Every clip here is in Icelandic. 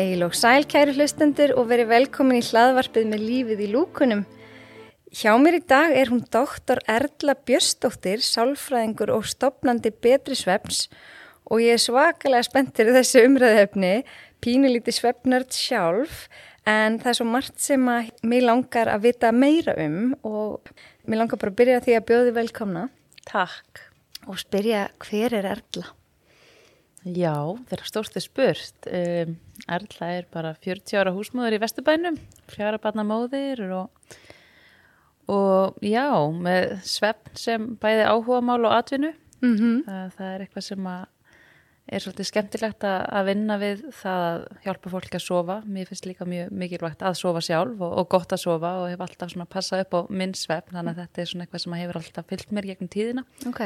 Heil og sæl kæri hlustendur og verið velkomin í hlaðvarpið með lífið í lúkunum. Hjá mér í dag er hún doktor Erla Björstóttir, sálfræðingur og stopnandi betri sveps og ég er svakalega spenntir þessu umræðefni, pínulíti svepnörd sjálf en það er svo margt sem að mér langar að vita meira um og mér langar bara að byrja því að bjóði velkomna. Takk. Og spyrja hver er Erla? Já, þeirra stórstu spurt. Um, Erla er bara 40 ára húsmóður í Vesturbænum, fjara barna móðir og, og já, með svefn sem bæði áhuga mál og atvinnu. Mm -hmm. það, það er eitthvað sem er svolítið skemmtilegt að vinna við það að hjálpa fólki að sofa. Mér finnst líka mjög mikilvægt að sofa sjálf og, og gott að sofa og hef alltaf svona passað upp á minn svefn, þannig að þetta er svona eitthvað sem hefur alltaf fyllt mér gegnum tíðina. Ok.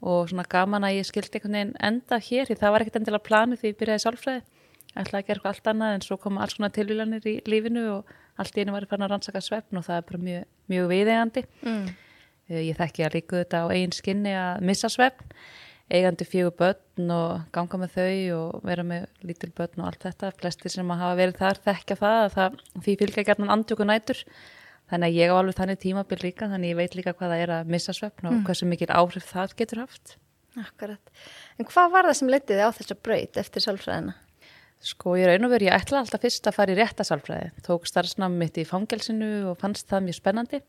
og svona gaman að ég skildi einhvern veginn enda hér því það var ekkert endilega planið því ég byrjaði sálfræði ætlaði að gera eitthvað allt annað en svo koma alls konar tilvílanir í lífinu og allt í einu var ég fann að rannsaka svefn og það er bara mjög, mjög viðegandi Mm. ég þekki að líka þetta á eigin skinni að missa svefn eigandi fjögur börn og ganga með þau og vera með lítil börn og allt þetta flestir sem að hafa verið þar þekkja það að það, því fylgja gerðan andjóku nætur þannig að ég á alveg þannig tímabil líka þannig ég veit líka hvað það er að missa svefn og hversu mikil áhrif það getur haft Akkurat. En hvað var það sem letiði á þessa braut eftir sálfræðina? Sko ég raun og veru, ég ætla alltaf fyrst að fara í réttasalfræði, tók starfsnám mitt í fangelsinu og fannst það mjög spennandi.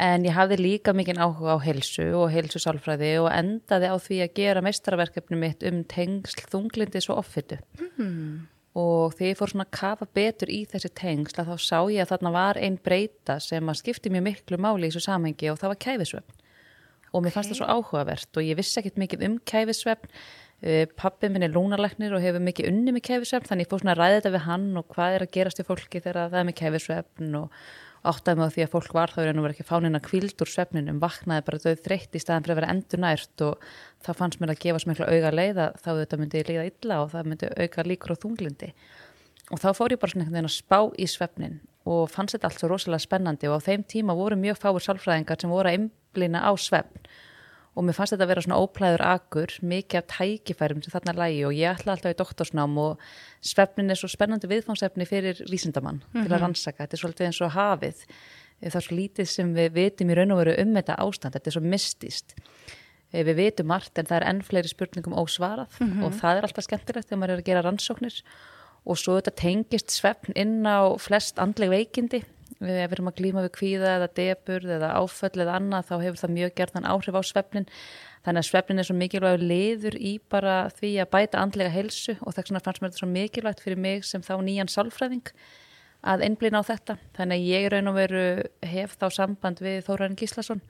En ég hafði líka mikinn áhuga á helsu og helsusálfræði og endaði á því að gera meistarverkefni mitt um tengsl þunglindis og offitu. Mm. og þegar ég fór svona að kafa betur í þessi tengsl að þá sá ég að þarna var einn breyta sem að skipti mjög miklu máli í þessu samhengi og það var kæfisvefn. Og mér fannst það svo áhugavert og ég vissi ekkit mikið um kæfisvefn pappi minn er lúnalæknir og hefur mikið unni með kæfisvefn þannig ég fór svona að ræða þetta við hann og hvað er að gerast í fólki þegar það er með kæfisvefn og áttaði mig á því að fólk var þá er nú verið ekki fánina kvild úr svefninum vaknaði bara döð þreytt í staðan fyrir að vera endur nært og það fannst mér að gefa svo miklu auga leið að þá þetta myndi líða illa og það myndi auka líkur á þunglindi og þá fór ég bara svona einhvern veginn að spá í svefnin og fannst þetta allt svo rosalega spennandi og á þeim tíma voru mjög fáir sálfræðingar sem voru að einblina á svefn og mér fannst þetta að vera svona óplæður akur, mikið af tækifærum sem þarna lægi og ég ætla alltaf í doktorsnám og svefnin er svo spennandi viðfánsefni fyrir vísindamann til að rannsaka, þetta er svolítið eins og hafið. Það er svo lítið sem við vitum í raun og veru um þetta ástand, þetta er svo mistist við vitum margt en það er enn fleiri spurningum ósvarað og það er alltaf skemmtilegt þegar maður er að gera rannsóknir. Og svo þetta tengist svefn inn á flest andleg veikindi við erum að glíma við kvíða eða deburð eða áföll eða annað þá hefur það mjög gerðan áhrif á svefnin þannig að svefnin er svo mikilvægur liður í bara því að bæta andlega helsu og þess vegna fannst mér þetta svo mikilvægt fyrir mig sem þá nýjan sálfræðing að einblina á þetta. Þannig að ég raun og veru hef þá samband við Þórarin Gíslason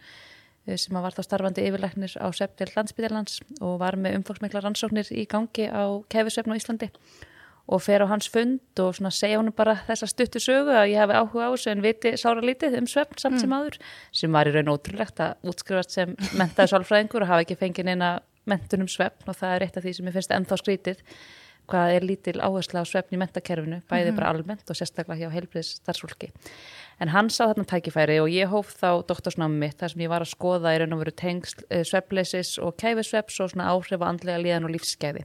eh, sem var þá starfandi yfirleiknir á Svefnil landsbytjarlands og var með umfóksmikla rannsóknir í gangi á kefisvefn á Íslandi og fer á hans fund og segja honum bara þessa stuttu sögu að ég hafi áhuga á þessu en viti sára lítið um svefn samt sem aður sem var í raun ótrúlegt að útskrifast sem mentaði sálfræðingur og hafa ekki fengið neina mentun um svefn og það er eitt af því sem ég finnst ennþá skrítið hvað er lítil áhersla á svefn í mentakerfinu bæði bara almennt og sérstaklega hjá heilbriðs starfsfólki en hann sá þarna tækifæri og ég hóf þá doktorsnámi mitt þar sem ég var að skoða í raun og veru tengsl svefnleysis og kæfisveps og svona áhrif á andlega líðan og lífsgæði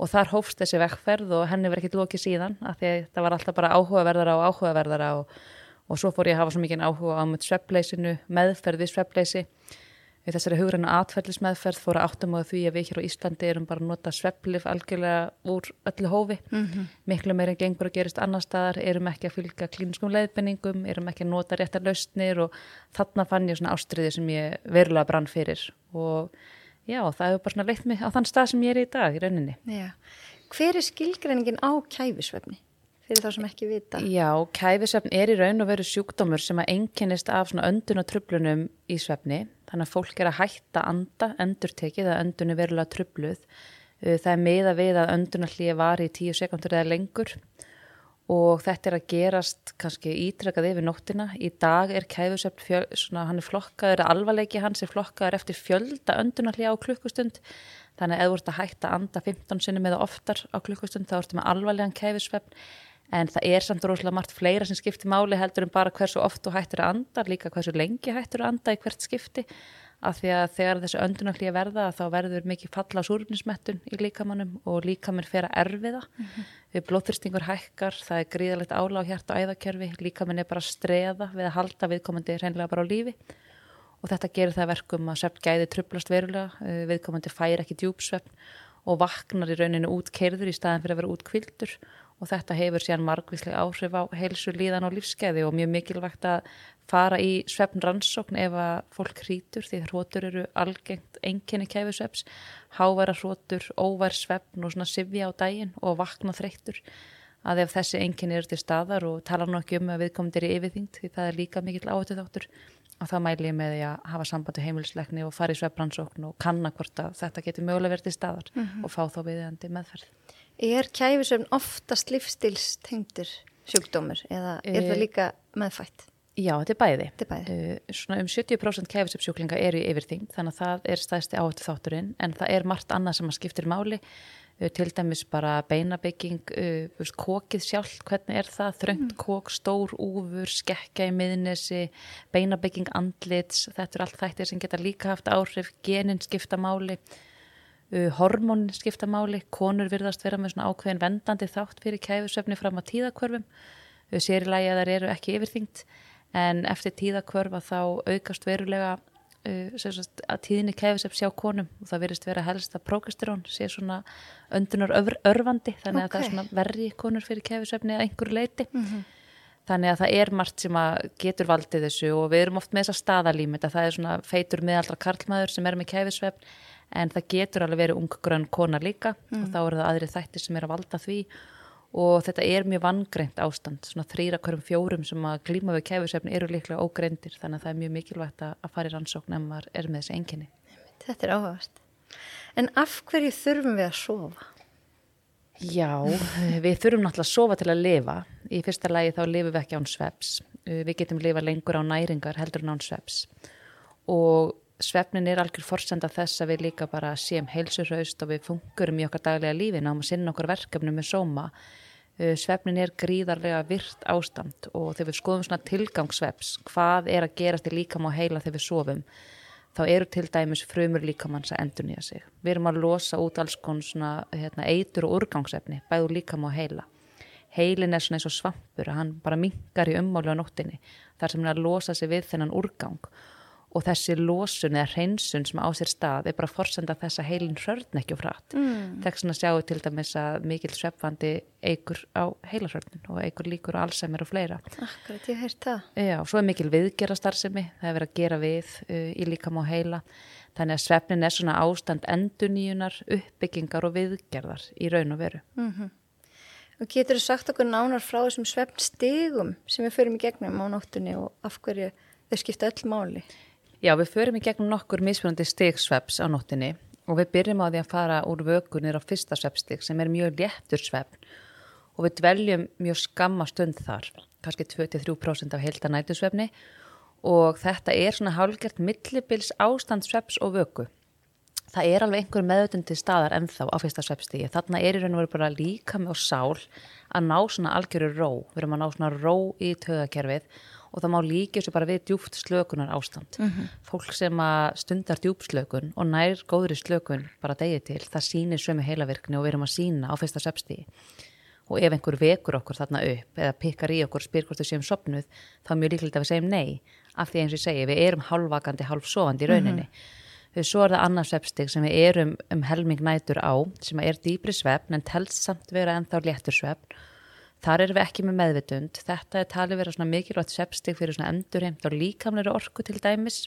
og þar hófst þessi vekkferð og henni verið ekkit lokið síðan af því að það var alltaf bara áhugaverðara og áhugaverðara og, og svo fór ég að hafa svo mikið áhuga á með sveppleysinu, meðferð við sveppleysi við þessari hugræna atferðlismeðferð fór að áttum á því að við hér á Íslandi erum bara að nota svepplif algjörlega úr öllu hófi. Miklu meira en gengur að gerist annar staðar erum ekki að fylgja klíniskum leiðbenningum erum ekki að nota réttar lausnir og þarna fann ég svona ástriði sem ég verulega brann fyrir. Og já, það hefur bara svona leitt mig á þann stað sem ég er í dag í rauninni. Já. Hver er skilgreiningin á kæfisvefni? Fyrir þá sem ekki vita. Já, kæfisvefn er í raun og veru sjúkdómur sem að einkennist af svona öndun og tröflunum í svefni. Þannig að fólk er að hætta anda, endurtekið að öndun er verulega tröfluð. Það er meða við að öndunarlíði var í tíu sekundur eða lengur og þetta er að gerast kannski ítrekað yfir nóttina. Í dag er svona hann er flokkaður, alvarleiki hans er flokkaður eftir fjölda öndunarlíði á klukkustund. Þannig að ef þú ert að hætta að anda 15 sinni með oftar á klukkustund þá ertu með alvarlegan kæfisvefn en það er samt rosalega margt fleira sem skiptir máli heldur en bara hversu oft þú hættir að anda, líka hversu lengi hættir að anda í hvert skipti. Af því að þegar þessi öndunarklíja verða þá verður mikið falla á súrufnismettun í líkamannum og líkaminn fer að erfiða. Mm -hmm. við blóþyrstingur hækkar það er gríðalegt ála á hjart og æðakerfi líkaminn er bara að streða við að halda viðkomandi reynlega bara á lífi. Og þetta gerir það verkum að svepp gæði trublast verulega, eh, viðkomandi fær ekki djúpsvepp og vaknar í rauninu út keirður í staðin fyrir að vera út kvildur og þetta hefur síðan margvíslega áhrif á heilsu, líðan og lífskeiði og mjög mikilvægt að fara í svefn rannsókn ef að fólk hrítur því hrótur eru algengt enginni kæfisveps, háværa hrótur, óvær svefn og svona sifja á daginn og vakna þreyttur að ef þessi enginni eru til staðar og tala ekki um að viðkomundir í yfirþyngd því það er líka mikill áhættu þáttur og þá mæli ég með því að hafa sambandi heimilisleikni og fara í svefnrannsókn og kanna hvort að þetta getur mögulega verið til staðar mm -hmm. og fá þá viðjandi meðferð. Er kæfisvefn oftast lífstilstengtur sjúkdómur eða er það eh, líka meðfætt? Já, þetta er bæði. Þetta er bæði. Uh, svona um 70% kæfisöpsjúklinga eru í yfirþyngd, þannig að það er stæðsti áhættu þátturinn, en það er margt annað sem að skiptir máli, uh, til dæmis bara beinabygging, uh, kokið sjálf, hvernig er það, þröngt mm. kók, stór úfur, skekka í miðnesi, beinabygging andlits, þetta er allt þættir sem geta líka haft áhrif, genin skipta máli, hormónin skipta máli, konur virðast vera með svona ákveðin vendandi þátt fyrir kæfisöfni fram á tíðakörfum, sérilagi að það eru ekki yfirþyngd, en eftir tíðakvörfa þá aukast verulega uh, sagt, að tíðinni kefis sjá konum. Og það verist vera helst að prókasterón sé svona öndunar örfandi þannig okay. að það er svona verri konur fyrir kefisvefni að einhverju leiti mm -hmm. þannig að það er margt sem að getur valdið þessu. Og við erum oft með þessa staðalímit að það er svona feitur meðaldra karlmaður sem er með kefisvefn en það getur alveg verið unggrönn kona líka mm. og þá eru það aðri þættir sem er að valda því. Og þetta er mjög vangreint ástand svona þrýra hverjum fjórum sem að glíma við kæfisefni eru líklega ógreindir þannig að það er mjög mikilvægt að fara í rannsókn ef maður er með þessi enginni Þetta er áhagast En af hverju þurfum við að sofa? Já, við þurfum náttúrulega að sofa til að lifa. Í fyrsta lagi þá lifum við ekki án sveps við getum lifa lengur á næringar heldur en án sveps og svefnin er algjör forsenda þess að við líka bara séum heilsurhaust og við fungurum í okkar daglega lífi náum að sinna okkur verkefni með sóma. Uh, svefnin er gríðarlega virt ástand og þegar við skoðum svona tilgangsveps hvað er að gerast í líkam og heila þegar við sofum þá eru til dæmis frumur líkamanns að endur nýja sig. Við erum að losa út alls kon svona hérna, eitur og úrgangsefni bæðu líkam og heila. Heilin er svona eins og svampur hann bara mingar í ummálu á nóttinni þar sem hann er að losa sig við þennan úrgang og þessi losun eða hreinsun sem á sér stað er bara forsenda þess að heilin hrörn ekki og frætt. Mm. Þess að sjáu til dæmis að mikil sveppvandi eigur á heilarhörnun og eigur líkur á Alzheimer og fleira. Akkurat, ég heirt það. Já, svo er mikil viðgerastarðsemi, það er verið að gera við uh, í líkam á heila. Þannig að sveppnin er svona ástand enduníunar, uppbyggingar og viðgerðar í raun og veru. Mm -hmm. Og getur þú sagt okkur nánar frá þessum sveppnstegum sem við förum í gegnum á nóttunni og af hverju þau skipta öll máli? Já, við förum í gegnum nokkur mismunandi stegsveps á nóttinni og við byrjum á því að fara úr vökunir á fyrsta svepstig sem er mjög léttur svepn og við dveljum mjög skamma stund þar, kannski 23% af heilta nætusvefni og þetta er svona hálfgert millibils ástand sveps og vöku. Það er alveg einhver meðutundi staðar ennþá á fyrsta svepstigi. Þarna er í raun og veru bara líka með og sál að ná svona algjöru ró. Við erum að ná svona ró í tögakerfið og það má líka þessu bara við djúft slökunar ástand. Mm -hmm. Fólk sem að stundar djúpslökun og nær góðri slökun bara degið til, það sýnir sömu heilavirkni og við erum að sína á fyrsta sepstíði. Og ef einhver vekur okkur þarna upp eða pikkar í okkur, spyr hvort þau séum sopnuð, þá er mjög líklegt að við segjum nei. Af því eins og ég segi, við erum halvvakandi, halvsofandi í rauninni. Mm -hmm. Svo er það annars svepstig sem við erum um helming nætur á, sem er dýbri svefn en telst samt vera ennþá léttur svefn Þar erum við ekki með meðvitund. Þetta er talið vera svona mikilvægt sveppstig fyrir svona endurheimt og líkamleiri orku til dæmis.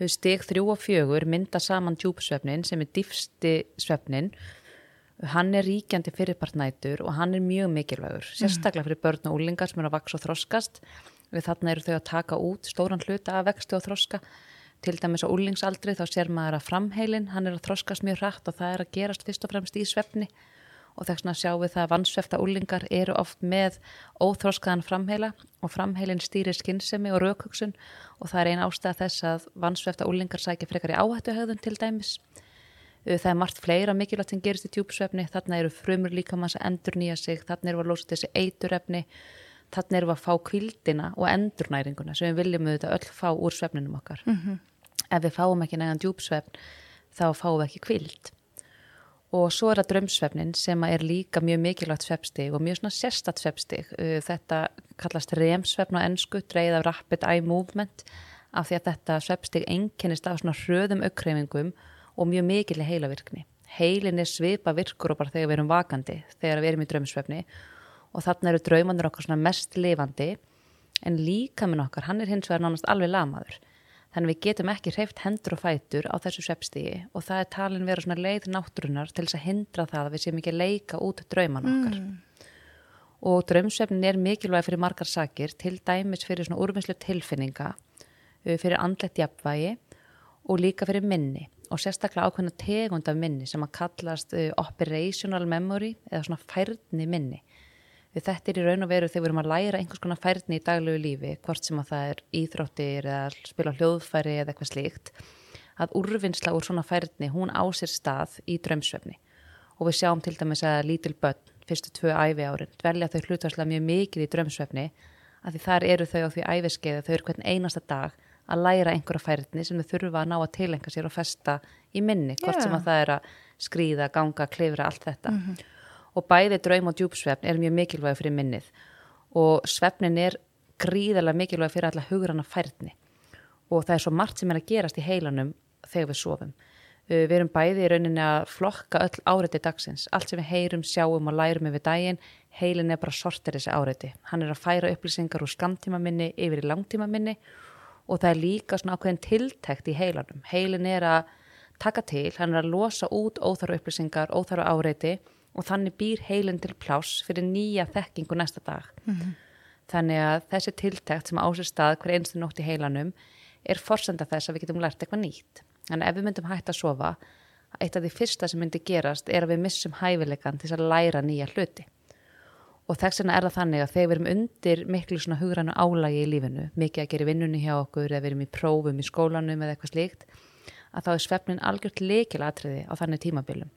Stig þrjú og fjögur mynda saman djúpsvefnin sem er diffsti svefnin. Hann er ríkjandi fyrirpartnætur og hann er mjög mikilvægur. Mm. Sérstaklega fyrir börn og úlingar sem eru að vaks og þroskast. Við þarna eru þau að taka út stóran hluta af vextu og þroska. Til dæmis á úlingsaldri þá sér maður að framheilin, hann er að þroskast mjög hrætt og það er að gerast fyrst og fremst í svefni og þess vegna sjáum við það að vannsvefta úlingar eru oft með óþróskaðan framheila og framheilin stýrir skinnsemi og raukugsun og það er einn ástæða þess að vannsvefta úlingar sækja frekar í áhættuhauðun til dæmis. Það er margt fleira mikilvægt sem gerist í tjúpsvefni, þarna eru frumur líkamanns að endur nýja sig, þarna eru að lósa þessi eiturefni, þarna eru að fá kvildina og endurnæringuna sem við viljum auðvitað öll fá úr svefninum okkar. Mm -hmm. ef við fáum ekki nægan djúpsvefn þá fáum við ekki kvild og svo er það drömsvefnin sem er líka mjög mikilvægt svefstig og mjög svona sérstatt svefstig þetta kallast remsvefn á ennsku dreigð af rapid eye movement af því að þetta svefstig einkennist af svona hröðum aukreifingum og mjög mikil heilavirkni. Heilin er svipa virkur og bara þegar við erum vakandi þegar við erum í drömsvefni og þarna eru draumanir okkar svona mest lifandi en líka minn okkar, hann er hins vegar nánast alveg lamaður Þannig við getum ekki hreift hendur og fætur á þessu sveppstígi og það er talin vera svona leið náttúrunar til þess að hindra það að við séum ekki að leika út drauman okkar. Mm. Og draumsvefnin er mikilvæg fyrir margar sakir, til dæmis fyrir svona úrvinnslu tilfinninga, fyrir andlegt jafnvægi og líka fyrir minni og sérstaklega ákveðna tegund af minni sem að kallast operational memory eða svona færni minni þetta er í raun og veru þegar við erum að læra einhvers konar færni í daglegu lífi, hvort sem að það er íþróttir eða spila hljóðfæri eða eitthvað slíkt, að úrvinnsla úr svona færni, hún á sér stað í drömsvefni og við sjáum til dæmis að lítil börn, fyrstu tvö æfi árin, dvelja þau hlutvarslega mjög mikið í drömsvefni, að því þar eru þau á því æfiskeiðu, þau eru hvern einasta dag að læra einhverja færni sem þau þurfa að ná að tilenga sér og festa í minni, hvort yeah. sem að það er að skrýða, ganga, klifra, allt þetta. Mm -hmm og bæði draum og djúpsvefn er mjög mikilvæg fyrir minnið og svefnin er gríðarlega mikilvæg fyrir alla hugrana færni og það er svo margt sem er að gerast í heilanum þegar við sofum. Uh, við erum bæði í rauninni að flokka öll áreiti dagsins. Allt sem við heyrum, sjáum og lærum yfir daginn, heilin er bara sortir þessi áreiti. Hann er að færa upplýsingar úr skamtímaminni yfir í langtímaminni og það er líka svona ákveðin tiltækt í heilanum. Heilin er að taka til, hann er að losa út óþarfa upplýsingar, óþarfa áreiti og þannig býr heilin til pláss fyrir nýja þekkingu næsta dag. Mm -hmm. Þannig að þessi tiltækt sem ásir stað hver einstu nótt í heilanum er forsenda þess að við getum lært eitthvað nýtt. Þannig að ef við myndum hægt að sofa, eitt af því fyrsta sem myndi gerast er að við missum hæfileikan til að læra nýja hluti. Og þess vegna er það þannig að þegar við erum undir miklu svona hugrannu álægi í lífinu, mikið að gera vinnunni hjá okkur eða við erum í prófum í skólanum eða eitthvað slíkt, að þá er svefnin algjört leikilatriði á þannig tímabilum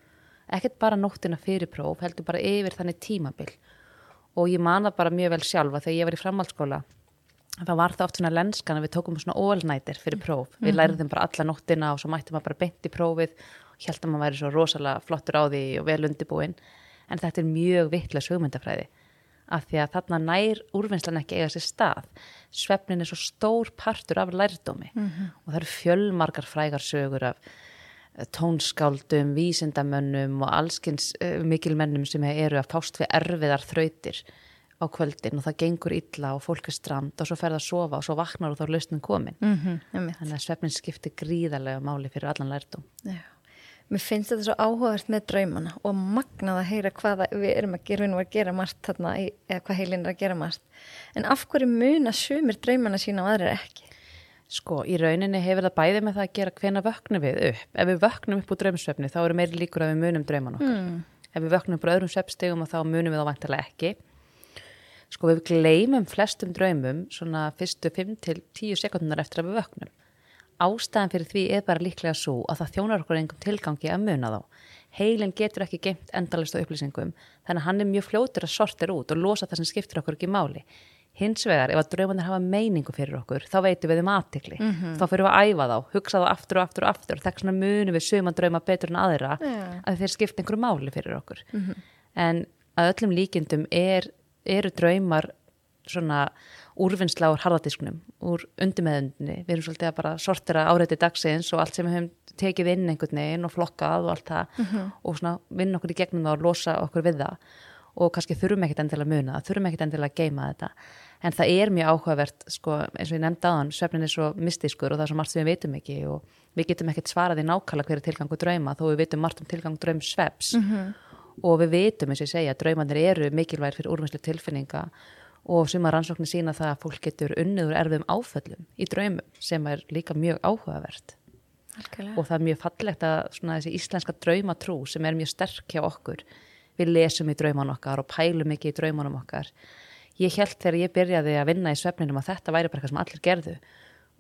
ekkert bara nóttina fyrir próf, heldur bara yfir þannig tímabil og ég man það bara mjög vel sjálfa þegar ég var í framhaldsskóla þá var það oft svona lenskan að við tókum svona all-nighter fyrir próf, við mm -hmm. læriðum bara alla nóttina og svo mættum maður bara beint í prófið og heldum að maður væri svo rosalega flottur á því og vel undibúinn, en þetta er mjög vittlega sögmyndafræði af því að þarna nær úrvinnslan ekki eiga sér stað svefnin er svo stór partur af lærdómi mm -hmm. og það eru fjölmarkar frægar sögur af tónskáldum, vísindamönnum og allskins uh, mikilmennum sem eru að fást við erfiðar þrautir á kvöldin og það gengur illa og fólk er strand og svo fer það að sofa og svo vaknar og þá er lausnin komin mm -hmm, þannig að svefnin skiptir gríðarlega máli fyrir allan lærdum Já. Mér finnst þetta svo áhugavert með draumana og magnað að heyra hvað við erum að gera, að gera margt þarna, eða hvað heilin er að gera margt en af hverju mun að sumir draumana sína og aðrir ekki? Sko, í rauninni hefur það bæði með það að gera hvena vöknum við upp. Ef við vöknum upp úr draumsvefni þá eru meiri líkur að við munum drauman okkar. Mm. Ef við vöknum upp úr öðrum svefstegum þá munum við þá vantilega ekki. Sko, við gleymum flestum draumum svona fyrstu 5-10 sekundunar eftir að við vöknum. Ástæðan fyrir því er bara líklega svo að það þjónar okkur einhverjum tilgangi að muna þá. Heilin getur ekki geimt endalist á upplýsingum þannig að hann er mjög fljótur að sortir út og losa það sem skiptir okkur ekki máli hins vegar, ef að draumanir hafa meiningu fyrir okkur, þá veitum við um aðtikli mm -hmm. þá fyrir við að æfa þá, hugsa þá aftur og aftur og aftur, þess vegna munum við sögum að drauma betur en aðra, yeah. að þeir skipta einhverju máli fyrir okkur mm -hmm. en að öllum líkindum er, eru draumar svona úrvinnsla úr harðadisknum, úr undirmeðundinni, við erum svolítið að bara sortira áreiti dagsins og allt sem við hefum tekið inn einhvern veginn og flokkað og allt það mm -hmm. og svona vinna okkur í gegnum það og losa okkur við það og kannski þurfum ekkert endilega að muna það, þurfum ekkert endilega að geima þetta en það er mjög áhugavert sko, eins og ég nefndi aðan, svefnin er svo mystískur og það er svo margt sem við veitum ekki og við getum ekkert svarað í nákvæmlega hverju tilgangu drauma þó við veitum margt um tilgang draum sveps mm -hmm. og við veitum eins og ég segja draumanir eru mikilvægir fyrir úrvinnslu tilfinninga og sem að rannsóknir sína það að fólk getur unniður erfum áföllum í draumum sem er líka mjög áhugavert Alkjörlega. og það er mjög fallegt að svona, þessi íslenska draumatrú sem er mjög sterk hjá okkur við lesum í drauman okkar og pælum ekki í draumanum okkar ég held þegar ég byrjaði að vinna í svefninum að þetta væri bara eitthvað sem allir gerðu.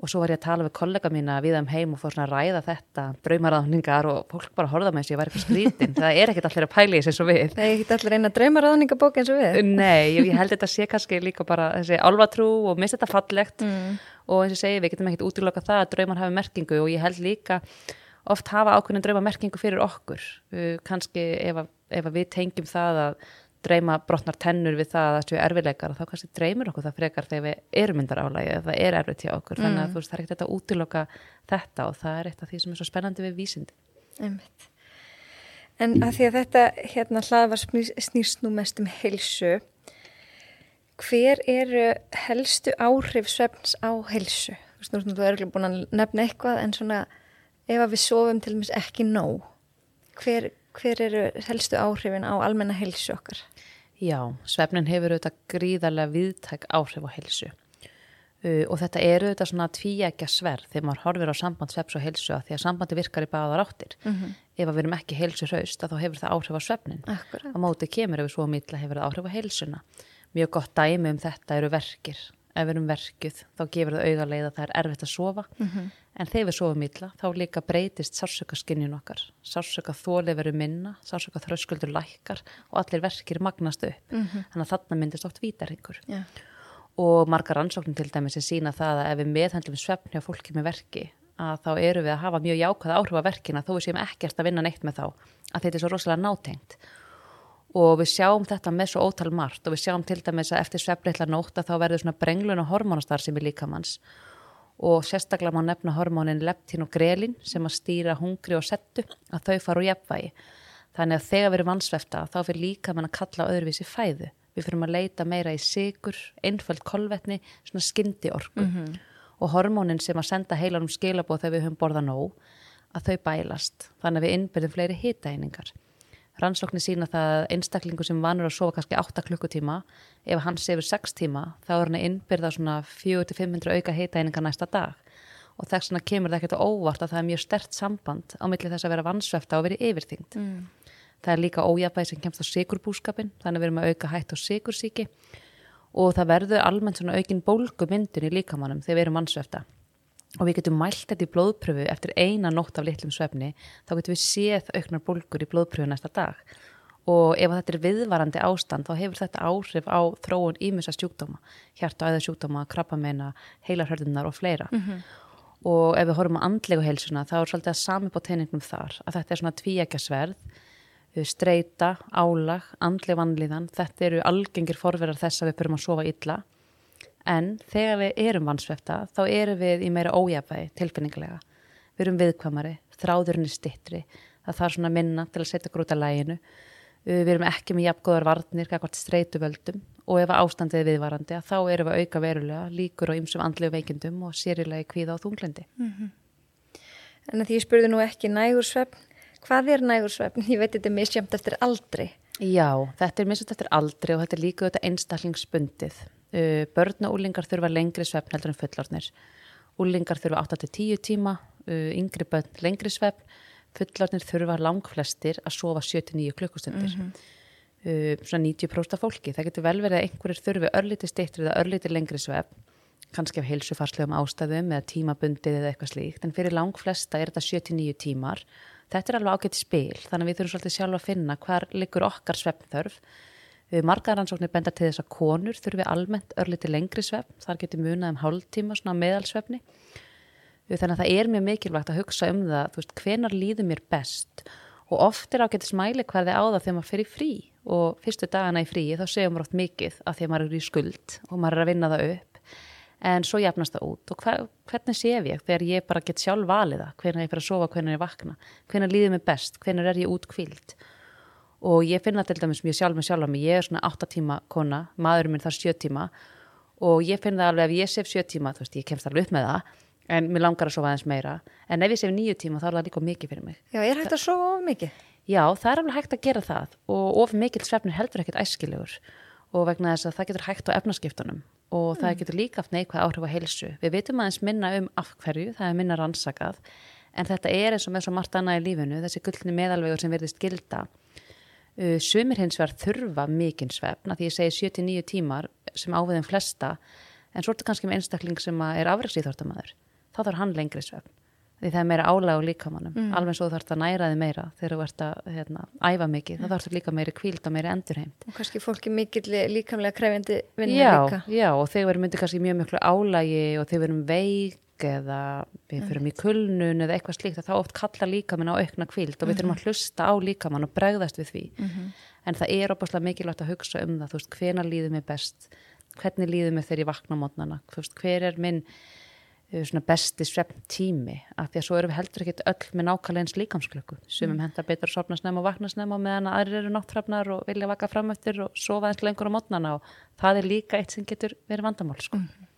Og svo var ég að tala við kollega mína við þeim heim og fór svona að ræða þetta draumaráðningar og fólk bara horða með þess að ég væri eitthvað skrítin það er ekkert allir að pæli þess eins og við. Það er ekkert allir eina draumaráðningabók eins og við. Nei, ég held þetta sé kannski líka bara þessi alvatrú og mista þetta fallegt. Mm. og eins og segi við getum ekkert útiloka það að draumar hafi merkingu og ég held líka oft hafa ákveðin drauma merkingu fyrir okkur. Uh, kannski ef, að, ef að við tengjum það að dreyma brotnar tennur við það að það séu erfileikar og þá kannski dreymir okkur það frekar þegar við erum myndar álægi það er erfið hjá okkur mm. þannig að mm. veist, það er ekkert að útiloka þetta og það er eitt af því sem er svo spennandi við vísindi Einmitt. En að því að þetta hérna hlaðvar snýst nú mest um heilsu hver eru helstu áhrif svefns á heilsu? Þú veist, þú er ekki búin að nefna eitthvað en svona ef að við sofum til dæmis ekki nóg hver, hver eru helstu áhrifin á almenna heilsu okkar? Já, svefnin hefur auðvitað gríðarlega viðtæk áhrif á helsu uh, og þetta eru auðvitað svona tvíækja sverð þegar maður horfir á samband sveps og helsu að því að sambandi virkar í báðar áttir. Mm -hmm. Ef við erum ekki helsu hraust þá hefur það áhrif á svefnin. Akkurat. Á móti kemur ef við svo mítla hefur það áhrif á helsuna. Mjög gott dæmi um þetta eru verkir. Ef við erum verkuð þá gefur það auðarleið að það er erfitt að sofa mm -hmm. en þegar við sofum ítla þá líka breytist sársökaskinnjun okkar. Sársöka þóli veru minna, sársöka þröskuldur lækkar og allir verkir magnast upp. Mm -hmm. Þannig að þarna myndist oft vítarhingur. Yeah. Og margar ansóknum til dæmis er sína það að ef við meðhandlum svefni á fólki með verki að þá eru við að hafa mjög jákvæða áhrif að verkina þó við séum ekkert að vinna neitt með þá að þetta er svo rosalega nátengt og við sjáum þetta með svo ótal margt. Og við sjáum til dæmis að eftir svefnleitla nótta þá verður svona brenglun og hormónastar sem er líkamanns og sérstaklega má nefna hormónin leptín og grelin sem að stýra hungri og settu að þau fara úr jefnvægi þannig að þegar við erum vansvefta þá fyrir líkamann að kalla öðruvísi fæðu. Við fyrir að leita meira í sigur einföld kolvetni, svona skyndi orku mm -hmm. og hormónin sem að senda heilanum skilabóð þegar við höfum borða nóg að þau bælast. Þannig að við innbyrðum fleiri hitaeiningar rannsóknir sína það að einstaklingu sem vanur að sofa kannski 8 klukkutíma ef hann sefur 6 tíma þá er hann að innbyrða svona 400-500 auka heitæninga næsta dag. Og þess vegna kemur það ekkert óvart að það er mjög stert samband á milli þess að vera vansvefta og vera yfirþyngd. Mm. það er líka ójafæði sem kemst á sigurbúskapin þannig að við erum að auka hætt á sigursíki og það verður almennt svona aukin bólgumyndun í líkamannum þegar við erum vansvefta og við getum mælt þetta í blóðpröfu eftir eina nótt af litlum svefni þá getum við séð auknar bólgur í blóðpröfu næsta dag. Og ef þetta er viðvarandi ástand þá hefur þetta áhrif á þróun ímessa sjúkdóma, hjarta æða sjúkdóma krabbameina, heilarhörðunar og fleira. Mm -hmm. og ef við horfum á andlegu heilsuna þá er svolítið að sami på teiningnum þar að þetta er svona tvíækja sverð streyta, álag, andleg vanlíðan þetta eru algengir forverðar þess að við byrjum að sofa illa en þegar við erum vansvefta þá erum við í meira ójafæði tilfinningilega við erum viðkvamari, þráðurinn er stittri það þarf svona minna til að setja grúta læginu við erum ekki með jafngóðar varnir, eitthvað streytuvöldum og ef ástandið er viðvarandi þá erum við auka verulega líkur og ymsum andlegu veikindum og sérilegi kvíða á þunglendi mm -hmm. En að því ég spurði nú ekki nægursvefn hvað er nægursvefn? Ég veit þetta er misjönd eftir aldri. Já, þetta er misjönd eftir aldri og þetta er líka þetta einstaklingsbundið Uh, börn og úlingar þurfa lengri svefn heldur en fullornir. Úlingar þurfa 8-10 tíma, uh, yngri börn lengri svefn, fullornir þurfa langflestir að sofa 7-9 klukkustundir. Mm -hmm. uh, svona 90% af fólki. Það getur vel verið að einhverjir þurfi örlíti stittur eða örlíti lengri svefn, kannski af heilsufarslegum ástæðum eða tímabundið eða eitthvað slíkt, en fyrir langflesta er þetta 7-9 tímar. Þetta er alveg ágætt spil, þannig að við þurfum svolítið sjálf að finna hvar liggur okkar svefnþörf Margaðaransóknir benda til þess að konur þurfi almennt örliti lengri svefn, þar getur munað um hálftíma svona meðalsvefni. Þannig að það er mjög mikilvægt að hugsa um það, þú veist, hvenar líður mér best? Og oft er ágætt smæli hvað þið á það þegar maður fyrir frí. Og fyrstu dagana í frí þá segjum maður oft mikið að því að maður er í skuld og maður er að vinna það upp. En svo jafnast það út. Og hver, hvernig séf ég þegar ég bara get sjálf valiða, hvernig ég fyrir að sofa, hvernig ég vakna, hvernig líður mér best, hvernig er ég út kvilt og ég finna til dæmis mjög sjálf með sjálf að mig, ég er svona 8 tíma kona, maðurinn minn þar 7 tíma. Og ég finna alveg ef ég sef 7 tíma, þú veist, ég kemst alveg upp með það en mér langar að sofa aðeins meira. En ef ég sef 9 tíma þá er það líka mikið fyrir mig. Já, er hægt að sofa of mikið? Já, það er alveg hægt að gera það. Og of mikil svefnir heldur ekkert æskilegur. Og vegna þess að það getur hægt á efnaskiptunum. Og mm. það getur líka haft neikvæð áhrif á heilsu. Við vitum aðeins minna um afhverju, það er minna rannsakað. En þetta er eins og með svo margt annað í lífinu, þessi gullni meðalvegur sem verðist gilda sumir hins vegar þurfa mikinn svefn að því ég segi 79 tímar sem áviðum flesta en svo þetta kannski með einstakling sem er afræksíþórtamæður þá þarf hann lengri svefn því það er meira álag á líkamannum mm. alveg svo þú þarfst að næra þig meira þegar þú ert að hérna, æfa mikið, mm. þá þarfst líka meiri kvíld og meiri endurheimt og kannski fólki mikill líkamlega krefjandi vinna já, líka já, og þeir verður myndið kannski mjög miklu álagi og þeir verðum veik eða við fyrum í kulnun eða eitthvað slíkt, þá oft kalla líkamann á aukna kvíld og við þurfum að mhm. hlusta á líkamann og bregðast við því -hmm. en það er opaslega mikilvægt að hugsa um það, þú veist, hvena líður mig best hvernig líður mig þegar ég vakna mótnana, hver er minn svona besti svefn tími af því að svo erum við heldur ekkit öll með nákvæmlega eins líkamsklöku sem mm. hendar betur að sopna snem og vakna snem og meðan aðrir eru náttúrafnar og vilja vaka fram eftir og sofa eins lengur á mótnana og það er líka eitt sem getur verið vandamál sko. mm.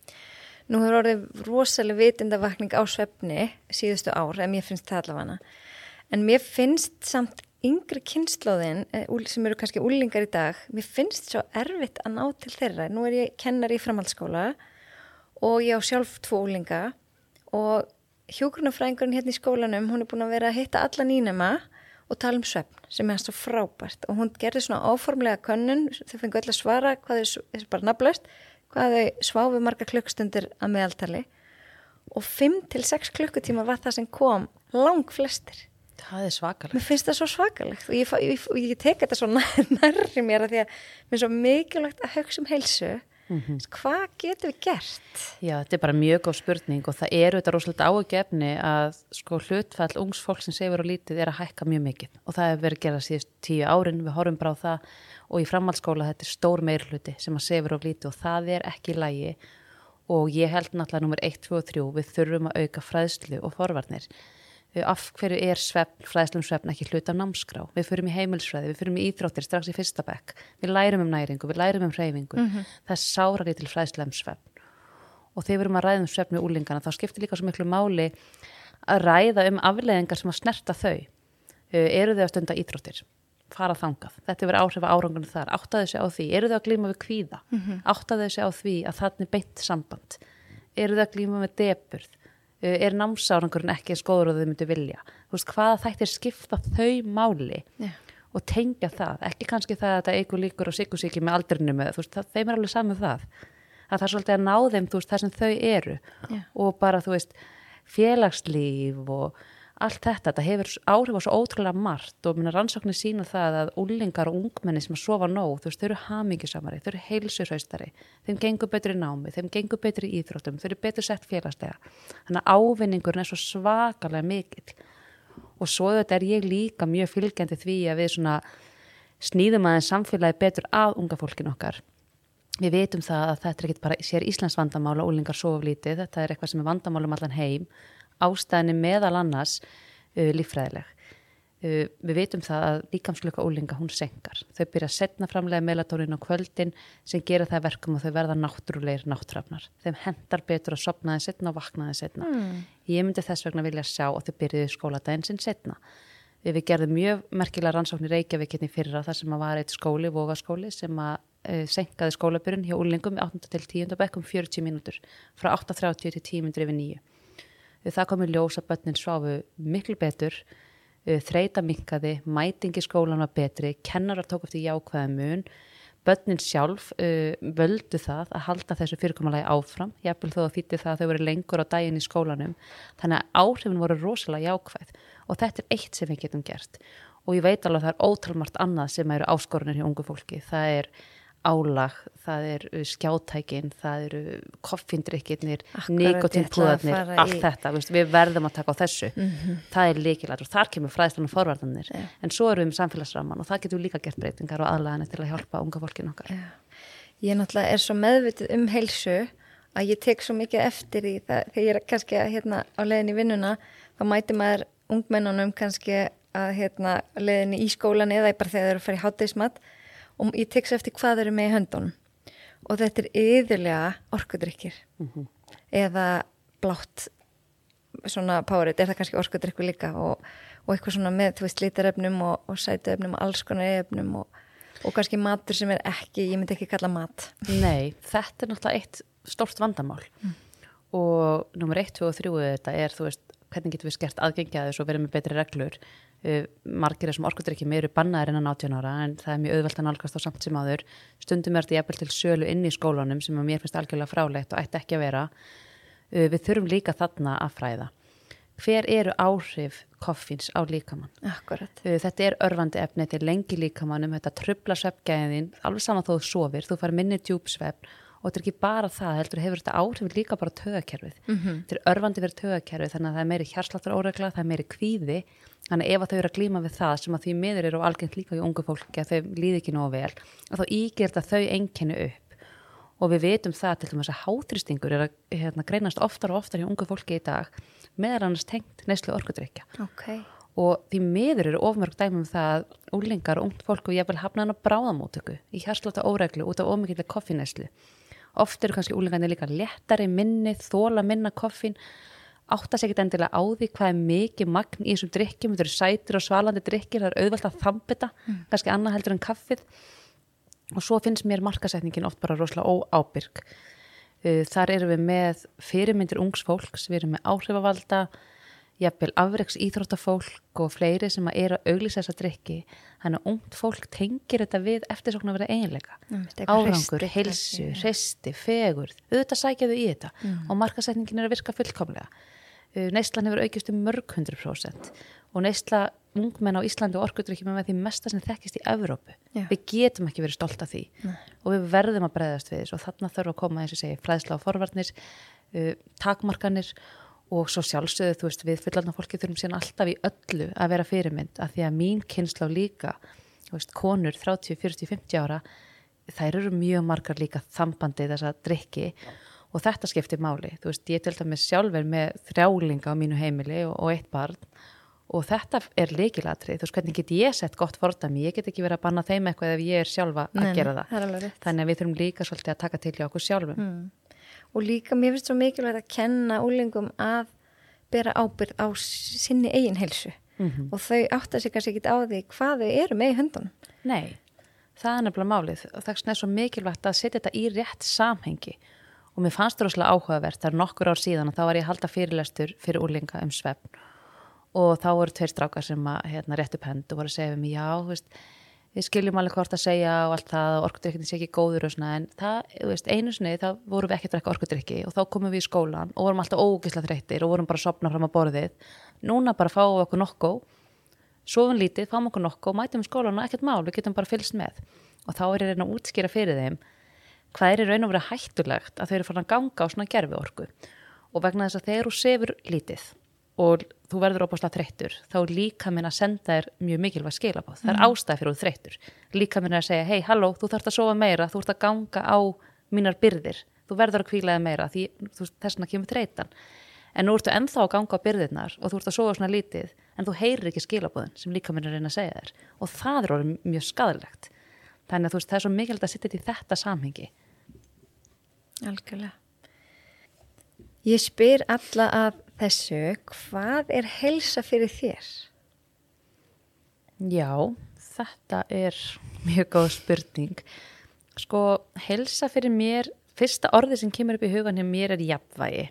Nú hefur orðið rosalega vitindavakning á svefni síðustu ár, en mér finnst það allavega. En mér finnst samt yngri kynnslóðin eh, sem eru kannski úlingar í dag, mér finnst svo erfitt að ná til þeirra. Nú er ég kennar í framhaldsskóla og ég á sjálf tvo úlinga og hjógrunafræðingurinn hérna í skólanum hún er búin að vera að hitta alla nýnema og tala um svefn sem er svo frábært. Og hún gerði svona áformlega könnun þau fengið öll að svara hvað þau bara nafnlaust, hvað þau sváfi marga klukkstundir að meðaltali og 5-6 klukkutíma var það sem kom lang flestir Það er svakalegt. Mér finnst það svo svakalegt og ég, ég, ég, ég tek þetta svo nærri mér að því að mér er svo mikilvægt að hugsa um heilsu Mm -hmm. Hvað getur við gert? Já, þetta er bara mjög góð spurning og það eru þetta rosalega ágefni að sko hlutfall ungs fólk sem sefur og lítið er að hækka mjög mikið og það hefur verið gerað síðust tíu árin, við horfum bara á það og í framhaldsskóla þetta er stór meirhluti sem að sefur og lítið og það er ekki lægi og ég held náttúrulega nummer 1, 2 og 3 við þurfum að auka fræðslu og forvarnir af hverju er svefn, fræðslum svefn ekki hlut af námskrá, við fyrum í heimilsfræði við fyrum í íþróttir strax í fyrsta bekk. Við lærum um næringu, við lærum um hreyfingu. Mm -hmm. það er sárar í til fræðslum svefn. Og þegar við erum að ræða um svefn í úlingana þá skiptir líka svo miklu máli að ræða um afleðingar sem að snerta þau. Eru þau að stunda íþróttir? Fara þangað, þetta verður áhrif að árangunum þar. Áttaðu sig á því, eru þau að glíma við kvíða? Mm -hmm. áttaðu sig á því að Eh, er námsárangurinn ekki eins góður og þau myndu vilja þú veist hvaða þættir skipta þau máli yeah. og tengja það ekki kannski það að þetta eigur líkur og sigusíki með aldrinu með, þú veist það, þeim er alveg saman um það að það er svolítið að ná þeim þú veist það sem þau eru yeah. og bara þú veist félagslíf og allt þetta, þetta hefur áhrif á svo ótrúlega margt og minna rannsóknir sína það að úlingar og ungmenni sem að sofa nóg, þú veist, þau eru hamingisamari, þau eru heilsurhaustari, þeim gengur betur í námi, þeim gengur betur í íþróttum, þau eru betur sett félagslega. Þannig að ávinningurinn er svo svakalega mikill og svo þetta er ég líka mjög fylgjandi því að við svona snýðum aðeins samfélagi betur að unga fólkin okkar. Við veitum það að þetta er ekki bara sér Íslands vandamála, úlingar soflítið, þetta er eitthvað sem er vandamálum allan heim ástæðinni meðal annars uh, lífræðileg. Uh, við veitum það að líkamsluka ólinga hún senkar. Þau byrja að setna framlega melatónin á kvöldin sem gera það verkum og þau verða náttúrulegir náttrafnar. Þeim hendar betur að sopnaði setna og vaknaði setna. Mm. Ég myndi þess vegna vilja sjá að þau byrjuði skóladaginn sinn setna. Við gerðum mjög merkilega rannsóknir Reykjavík hérna í fyrra þar sem að var eitt skóli, vogaskóli, sem að uh, senkaði skólabyrjun hjá úlingum í 8. til 10. bekkum 40 mínútur frá 8.30 til 10 minnur yfir 9 það komið ljós að börnin sváfu miklu betur, þreita minkaði, mætingi skólan var betri, kennarar tók eftir jákvæða mun, börnin sjálf uh, völdu það að halda þessu fyrirkommalagi áfram, jáfnvel þó að þýtti það að þau verið lengur á daginn í skólanum, þannig að áhrifin voru rosalega jákvæð og þetta er eitt sem við getum gert. Og ég veit alveg að það er ótalmart annað sem eru áskorunir hjá ungu fólki, það er álag, það er skjátækin, það eru koffindrykkinir, nikotínpúðarnir, allt í... þetta, við verðum að taka á þessu, mm -hmm. það er líkilægt og þar kemur fræðslan og forvarðanir, yeah. en svo erum við um samfélagsraman og það getur líka gert breytingar og aðlæðanir til að hjálpa unga fólkin okkar. Yeah. Ég náttúrulega er svo meðvitið um heilsu að ég tek svo mikið eftir í það, þegar ég er kannski hérna á leðin í vinnuna, þá mæti maður ungmennunum kannski að hérna leðin í skólan eða bara þegar þeir eru að fara í hátteismat og ég tekst eftir hvað eru með í höndunum. Og þetta er yðurlega orkudrykkir. Mm -hmm. eða blátt svona párið, er það kannski orkudrykku líka? Og, og eitthvað svona með þú veist lítarefnum og, og sætuefnum og alls konar efnum og, og kannski matur sem er ekki, ég myndi ekki kalla mat. Nei, þetta er náttúrulega eitt stort vandamál. Mm. og nummer 1, 2 og 3 þetta er þú veist, hvernig getur við skert aðgengjaðis og verið með betri reglur margir þessum orkudrykkjum eru bannaðir innan 18 ára en það er mjög auðvelt að nálgast á samt sem áður. Stundum er þetta jæfnvel til sölu inn í skólanum sem að mér finnst algjörlega frálegt og ætti ekki að vera. Uh, við þurfum líka þarna að fræða. Hver eru áhrif koffins á líkamann? Akkurat. Uh, þetta er örfandi efni, þetta er lengi líkamannum þetta trubla sveppgæðin, alveg saman þó þú sofir, þú far minni djúpsvepp og þetta er ekki bara það, heldur hefur þetta áhrif líka bara á taugakerfið, Mhm. þetta er örfandi fyrir taugakerfið, þannig að það er meiri hjarsláttur óregla það er meiri kvíði, þannig ef að þau eru að glíma við það sem að því miður eru algengt líka í ungu fólki að þau líði ekki nógu vel og þá ígjert að þau einkenni upp og við vitum það til dæmis að háþrýstingur er að hérna, greinast oftar og oftar í ungu fólki í dag meðal annars tengt neyslu orkudrykja Ok. og því miður eru ofmörg dæmum það að úlingar og ungt fólk og ég vil hafna hann á bráðamótöku í hjarslóta óreglu út af ómikið koffineslu. Oft eru kannski úlingarnir líka léttari minni, þóla minna koffin, átta sig ekkert endilega á því hvað er mikið magn í þessum drikkjum, þetta eru sætir og svalandi drikkir, það er auðvelt að þambita, kannski annað heldur en kaffið og svo finnst mér markasetningin oft bara rosalega óábyrg. Uh, Þar erum við með fyrirmyndir ungs fólks, við erum með áhrifavalda, jafnvel afreiks íþróttafólk og fleiri sem eru að auglýsa þessa drikki. Þannig að ungt fólk tengir þetta við eftirsókn að vera eiginleika. Eitthvað Árangur, heilsu, hreisti, fegurð, auðvitað sækja þau í þetta Mm. og markasetningin er að virka fullkomlega. Uh, Neyslan hefur aukist um mörg hundru prósent og neysla ungmenn á Íslandi og orkudrykkjum er með því mesta sem þekkist í Evrópu. Já. Við getum ekki verið stolt af því og við verðum að bregðast við þessu og þarna þarf að koma eins og segi flæðsla á forvarnir, uh, takmarkanir og svo sjálfsögðu, þú veist, við fullarna fólki þurfum síðan alltaf í öllu að vera fyrirmynd af því að mín kynsla líka, þú veist, konur 30, 40, 50 ára, þær eru mjög margar líka þambandi þessa drikki og þetta skiptir máli. Þú veist, ég til dæmis sjálfur með þrjálinga á mínu heimili og, og eitt barn og þetta er leikilatrið. Þú veist, hvernig get ég sett gott fordæmi? Ég get ekki verið að banna þeim eitthvað ef ég er sjálfa að Nei, gera það. það. Þannig að við þurfum líka svolítið að taka til hjá okkur sjálfum. Mm. Og líka mér finnst svo mikilvægt að kenna úlingum að bera ábyrð á sinni eigin heilsu Mhm. og þau átta sig kannski ekki á því hvað þau eru með í höndunum. Nei, það er nefnilega málið og það er svo mikilvægt að setja þetta í rétt samhengi og mér fannst það rosalega áhugavert, það er nokkur ár síðan og þá var ég að halda fyrirlestur fyrir úlinga um svefn. Og þá voru tveir strákar sem að hérna, rétt upp hend og voru að segja við mig, já, veist, við skiljum alveg hvort að segja og allt það og orkudrykkin sé ekki góður og svona. En það, veist, einu sinni þá vorum við ekki að drekka orkudrykki og þá komum við í skólan og vorum alltaf ógisla þreyttir og vorum bara að sopna fram á borðið. Núna bara fáum við okkur nokkó sofum lítið, fáum okkur nokkuð og mætum skólan og ekkert mál, við getum bara fylgst með. Og þá er ég reyna að útskýra fyrir þeim hvað er í raun og verið hættulegt að þau eru farin að ganga á svona gerfi orku og vegna þess að þegar þú sefur lítið og þú verður opaslega þreyttur þá líka minn að senda þér mjög mikilvæg skilabóð, það er ástæð fyrir þú þreyttur. Líka minn að segja, hei, halló, þú þarfst að sofa meira þú ert að ganga á mínar byrðir. Þú verður að kvílaði meira því þú, þess vegna kemur þreytan. En nú ertu ennþá að ganga á byrðirnar og þú ert að sofa svona lítið en þú heyrir ekki skilabóðin sem líka minn að reyna að segja þér. Og það er orðið mjög skadalegt þannig að þú veist, það er svo mikilvægt að setja þetta í þetta samhengi Algjörlega. Ég spyr alla af þessu, hvað er helsa fyrir þér? Já, þetta er mjög góð spurning. Sko, helsa fyrir mér, fyrsta orðið sem kemur upp í hugan hjá mér er jafnvægi.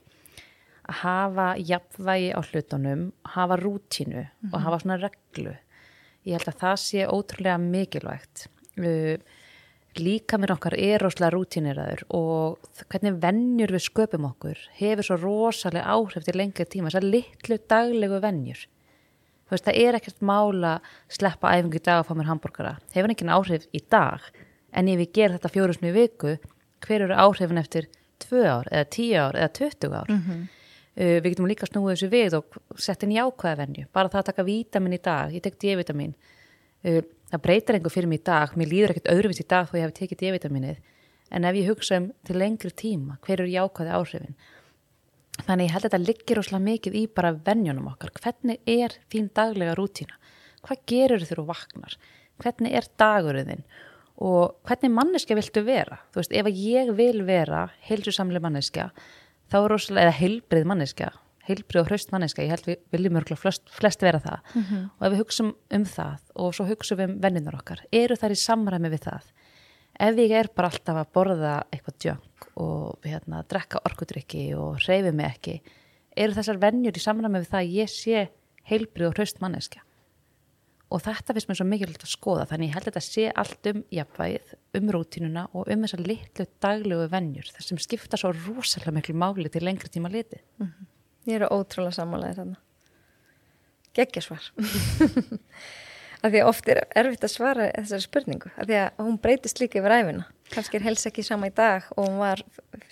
Að hafa jafnvægi á hlutunum, hafa rútínu og hafa svona reglu. Ég held að það sé ótrúlega mikilvægt. Uh, líka mér okkar er rosalega rútíniraður og hvernig vennjur við sköpum okkur hefur svo rosalega áhrif til lengri tíma, þessar litlu daglegu vennjur. Þú veist, það er ekkert mála sleppa æfingu í dag og fá mér hambúrgara. Hefur ekki áhrif í dag, en ef ég ger þetta fjórusnu viku, hver eru áhrifin eftir tvö ár, eða tíu ár, eða tuttugu ár? uh, við getum líka snúið þessu við og sett inn jákvæða venju. Bara það að taka vítamin í dag, ég tek D-vitamin. Uh, það breytir einhver fyrir mig í dag, mér líður ekkert öðruvís í dag þó ég hef tekið D-vitaminið. En ef ég hugsa um til lengri tíma, hver eru jákvæði áhrifin? Þannig ég held að þetta liggir óslega mikið í bara venjunum okkar. Hvernig er þín daglega rútína? Hvað gerur þegar þú vaknar? Hvernig er dagurinn þinn? Og hvernig manneska viltu vera? Þú veist, ef ég vil vera heilsusamlega manneska, þá er óslega, eða heilbrið manneska, heilbrið og hraust manneska, ég held við viljum örgulega flest, flest vera það. Og ef við hugsum um það og svo hugsum við um venninar okkar, eru þær í samræmi við það? ef ég er bara alltaf að borða eitthvað djönk og hérna, drekka orkudrykki og hreyfi mig ekki eru þessar vennjur í samræmi við það að ég sé heilbrið og hraust manneskja og þetta finnst mér svo mikilvægt að skoða þannig ég held að þetta sé allt um jafnvægið, um rútínuna og um þessar litlu daglegu vennjur þar sem skipta svo rosalega miklu máli til lengri tíma liti Ég eru ótrúlega sammálaðið þarna. geggjasvar af því að oft er erfitt að svara þessari spurningu, af því að hún breytist líka yfir æfina, kannski er helsa ekki sama í dag og hún var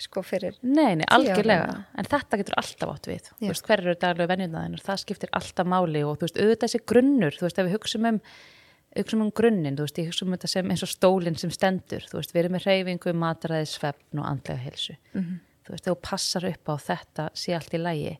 sko fyrir Nei, nei, algjörlega, en þetta getur alltaf átt við, Já. þú veist, hver eru daglegu venjundaðinur, það skiptir alltaf máli og þú veist, auðvitað þessi grunnur, þú veist, ef við hugsum um hugsum um grunninn, þú veist, ég hugsa um þetta sem eins og stólinn sem stendur, þú veist, við erum með reyfingu, mataræði, svefn og andlega helsu Mhm. Þú veist, þegar þú passar upp á þetta sé allt í lægi,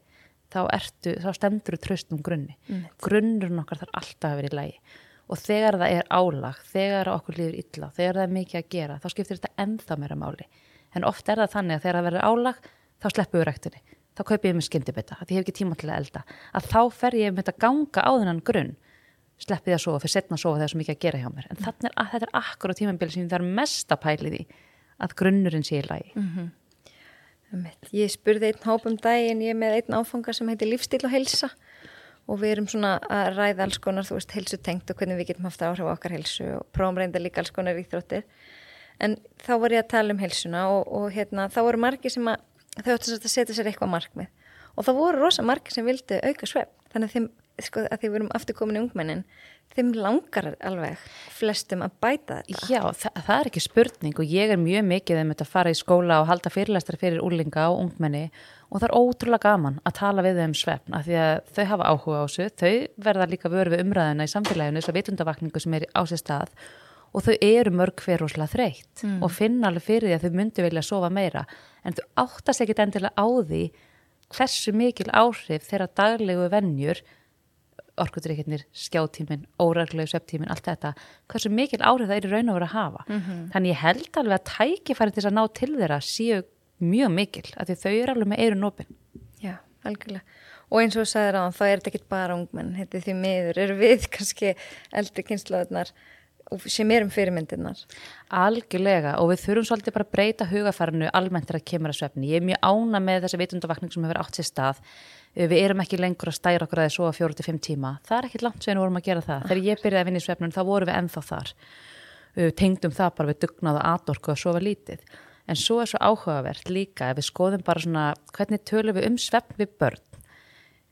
þá ertu þá stendur þú tröst um grunni. Grunnurinn okkar þarf alltaf að vera í lægi og þegar það er álag, þegar okkur líður illa, þegar það er mikið að gera þá skiptir þetta ennþá meira máli. En oft er það þannig að þegar það verður álag þá sleppum við ræktunni, þá kaupi ég með skyndibita að ég hef ekki tíma til að elda. Að þá fer ég með þetta ganga á þennan grunn sleppi því að sofa, fyrir setna að sofa þegar það er svo mikið að gera hjá mér. En er þetta er akkur á tímabili sem það er mest að pæli því að grunnurinn sé í lagi. Einmitt. Ég spurði einn hóp um daginn, ég er með einn áfanga sem heitir lífstíl og helsa og við erum svona að ræða alls konar, þú veist, helsutengt og hvernig við getum haft áhrif á okkar helsu og prófum reynda líka alls konar íþróttir. En þá var ég að tala um helsuna og, og hérna, þá voru margir sem að, þau sagt að setja sér eitthvað markmið. Og það voru rosa margir sem vildu auka svefn, þannig að þeim, sko, að því við erum aftur komin í ungmennin, þeim langar alveg flestum að bæta þetta. Já, það, það er ekki spurning og ég er mjög mikið um þetta að fara í skóla og halda fyrirlestra fyrir úrlinga og ungmenni og það er ótrúlega gaman að tala við þau um svefn af því að þau hafa áhuga á þessu, þau verða líka vöru við umræðina í samfélaginu, þess að vitundavakningu sem er á sér stað og þau eru mörg hver rosalega þreytt og finna alveg fyrir því að þau myndu vilja sofa meira en þau áttast ekkit endilega á því hversu mikil áhrif þeirra daglegu venjur orkudrykkirnir, skjátímin, óreglegu svepptímin, allt þetta, hversu mikil áhrif það er í raun og vera að hafa. Þannig ég held alveg að tækifæri til þess að ná til þeirra séu mjög mikil, af því þau eru alveg með eirun opinn. Já, algjörlega. Og eins og þú sagðir á þá er þetta ekki bara ungmenn, þetta er því miður, eru við kannski eldri kynnslóðunar sem erum fyrirmyndirnar. Algjörlega og við þurfum svolítið bara að breyta hugafærinu almennt þegar það kemur að svefni. Ég er mjög ána með þessa vitundavakning sem hefur átt sér stað. Við erum ekki lengur að stæra okkur að þið svo að fjóru til fimm tíma. Það er ekkit langt sem við vorum að gera það. Þegar ég byrjaði að vinna í svefnun þá vorum við ennþá þar. Við tengdum það bara við dugnað og atorku að sofa lítið. En svo er svo áhugavert líka ef við skoðum bara svona hvernig tölum við um svefn við börn.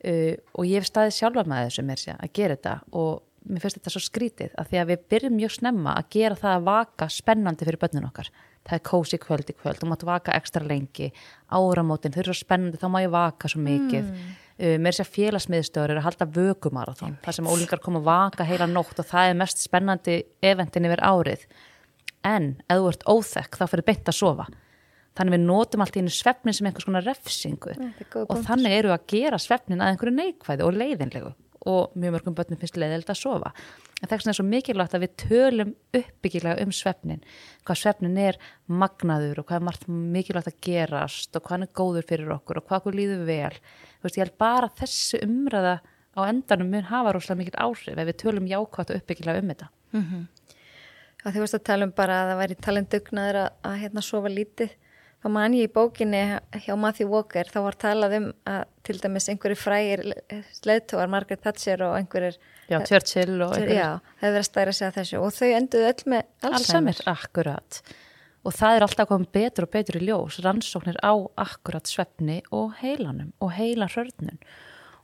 Uh, og ég hef staðið sjálfa með þessu mér sé að gera þetta og mér finnst þetta svo skrítið að því að við byrjum mjög snemma að gera það að vaka spennandi fyrir börnun okkar það er kósi kvöld í kvöld, þú mátt vaka ekstra lengi. Áramótin, þau eru spennandi þá má ég vaka svo mikið. Mm. uh, mér sé að félagsmiðstöður eru að halda vökumarathon þar sem ólingar koma að vaka heila nótt og það er mest spennandi eventin yfir árið. En ef þú ert óþekk þá fyrir beint að sofa. Þannig við notum allt í einu svefnin sem einhvers konar refsingu. Og þannig eru að gera svefnin að einhverju neikvæði og leiðinlegu. Og mjög mörgum börnum finnst leiðild að sofa en vegna er svo mikilvægt að við tölum uppbyggilega um svefnin. Hvað svefnin er magnaður og hvað er margt mikilvægt að gerast og hvað hann er góður fyrir okkur og hvað okkur líður vel. Þú veist ég held bara þessu umræða á endanum mun hafa rosalega mikil áhrif ef við tölum jákvægt og uppbyggilega um þetta. Að þú veist að tala um bara að það væri talendugnaður að, að hérna sofa lítið þá man ég í bókinni hjá Matthew Walker þá var talað um að til dæmis einhverju frægir leðtóar Margaret Thatcher og einhverjir Já, Churchill og einhverjir- já, hefur verið að stæra sig að þessu. Og þau enduðu öll með Alzheimer, akkurat. Og það er alltaf komið betur og betur í ljós rannsóknir á akkurat svefni og heilanum og heilarhörnun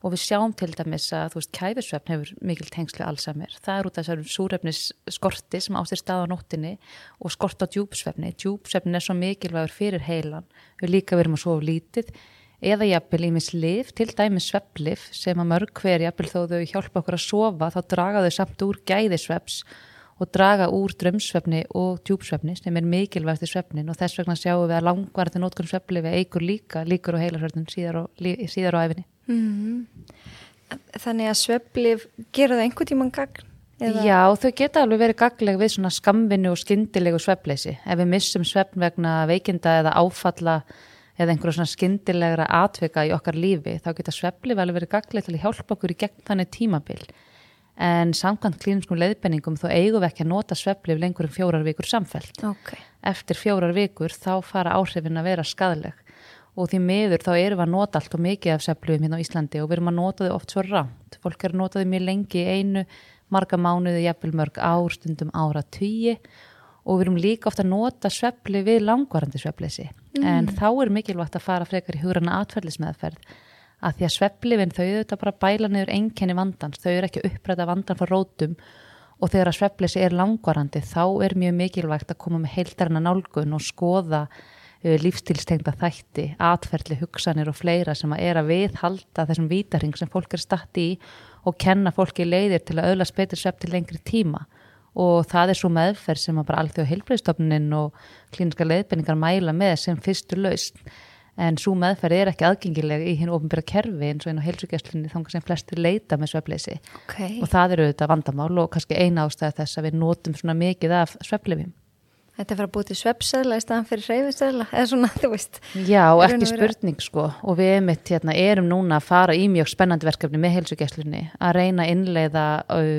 og við sjáum til dæmis að þú veist kæfisvefn hefur mikil tengslu Alzheimer. Það er út af þessum súrefnis skorti sem ástir stað á nóttinni og skort á djúpsvefni, djúpsvefni er svo mikilvægur fyrir heilan, við líka verum að sofa lítið eða jafnvel ímis lif, til dæmis sveflif sem að mörg hver jafnvel þó þau hjálpa okkur að sofa þá draga þau samt úr gæðisveps og draga úr drömsvefni og djúpsvefni sem er mikilvægt í svefnin og þess vegna sjáum við að langvarði nótkunn svefli við eigur líka líkur og heilarhörnum síðar, á- síðar á æfinni. þannig að sveflif gera það einhvern tímann gagn eða, Já, þau geta alveg verið gagleg við svona skamvinnu og skyndilegu svefleysi. Ef við missum svefn vegna veikinda eða áfalla eða einhverju svona skyndilegra atvika í okkar lífi, þá geta sveflif alveg verið gagleg til að hjálpa okkur í gegn þannig tímabil. En samkvæmt klíniskum leiðbenningum þá eigum við ekki að nota sveflif lengur um fjórar vikur samfellt. ok, eftir fjórar vikur þá fara áhrifin að vera skadleg og því miður þá erum við að nota allt og mikið af seflum hérna á Íslandi og við erum að nota þau oft svo rámt. Fólk er að nota þau mjög lengi einu, marga mánuði, jafnvel mörg ár, stundum ára tugi og við erum líka ofta að nota svefli við langvarandi svefleysi. En þá er mikilvægt að fara frekar í hugrana atferðlismeðferð að því að sveflifin þau auðvitað bara bæla niður enkenni vandans, þau eru ekki uppræta vandan frá rótum. Og þegar að sveflisi er langvarandi þá er mjög mikilvægt að koma með heildarna nálgun og skoða lífstilstengda þætti, atferðli, hugsanir og fleira sem að er að viðhalda þessum vítaring sem fólk er statt í og kenna fólki leiðir til að öðla spetur svepp til lengri tíma. Og það er svo meðferð sem að bara allþjóð heilbreyðstofnin og klíniska leiðbenningar mæla með sem fyrstu lausn. En svo meðferð er ekki aðgengileg í hinn ofinbæra kerfi eins og einn á heilsugjastlinni þannig sem flestir leita með svefleysi okay. og það eru auðvitað vandamál og kannski eina ástæði þess að við notum svona mikið af sveflefim Þetta er fyrir að búið til svepsæðla í staðan fyrir reyfisæðla, eða svona, þú veist. Já, ekki spurning sko og við mitt, hérna, erum núna að fara í mjög spennandi verkefni með heilsugjæslunni að reyna að innleiða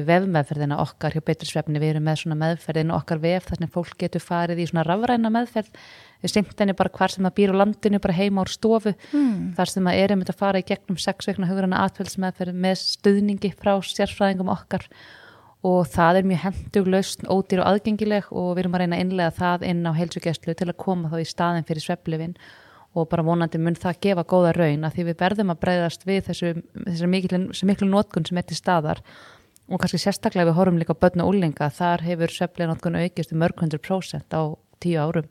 vefmeðferðina okkar hjá betri svefni. Við erum með svona meðferðin okkar vef þar sem fólk getur farið í svona rafræna meðferð. Við simtinni bara hvar sem það býr á landinu, bara heima á stofu. Mm. Þar sem það erum að fara í gegnum sex veikna hugurana atveldsmeðferð með stuðningi frá sérfræðingum okkar og það er mjög henduglaust, ódýr og aðgengileg og við erum að reyna að innlega það inn á heilsugjæslu til að koma þá í staðin fyrir svepplifin og bara vonandi mun það gefa góða raun að því við berðum að breyðast við þessu, þessu miklu, miklu nótkun sem er til staðar og kannski sérstaklega við horfum líka börn og úlinga, þar hefur svepplið nótkun aukist um mörg hundru prósent á tíu árum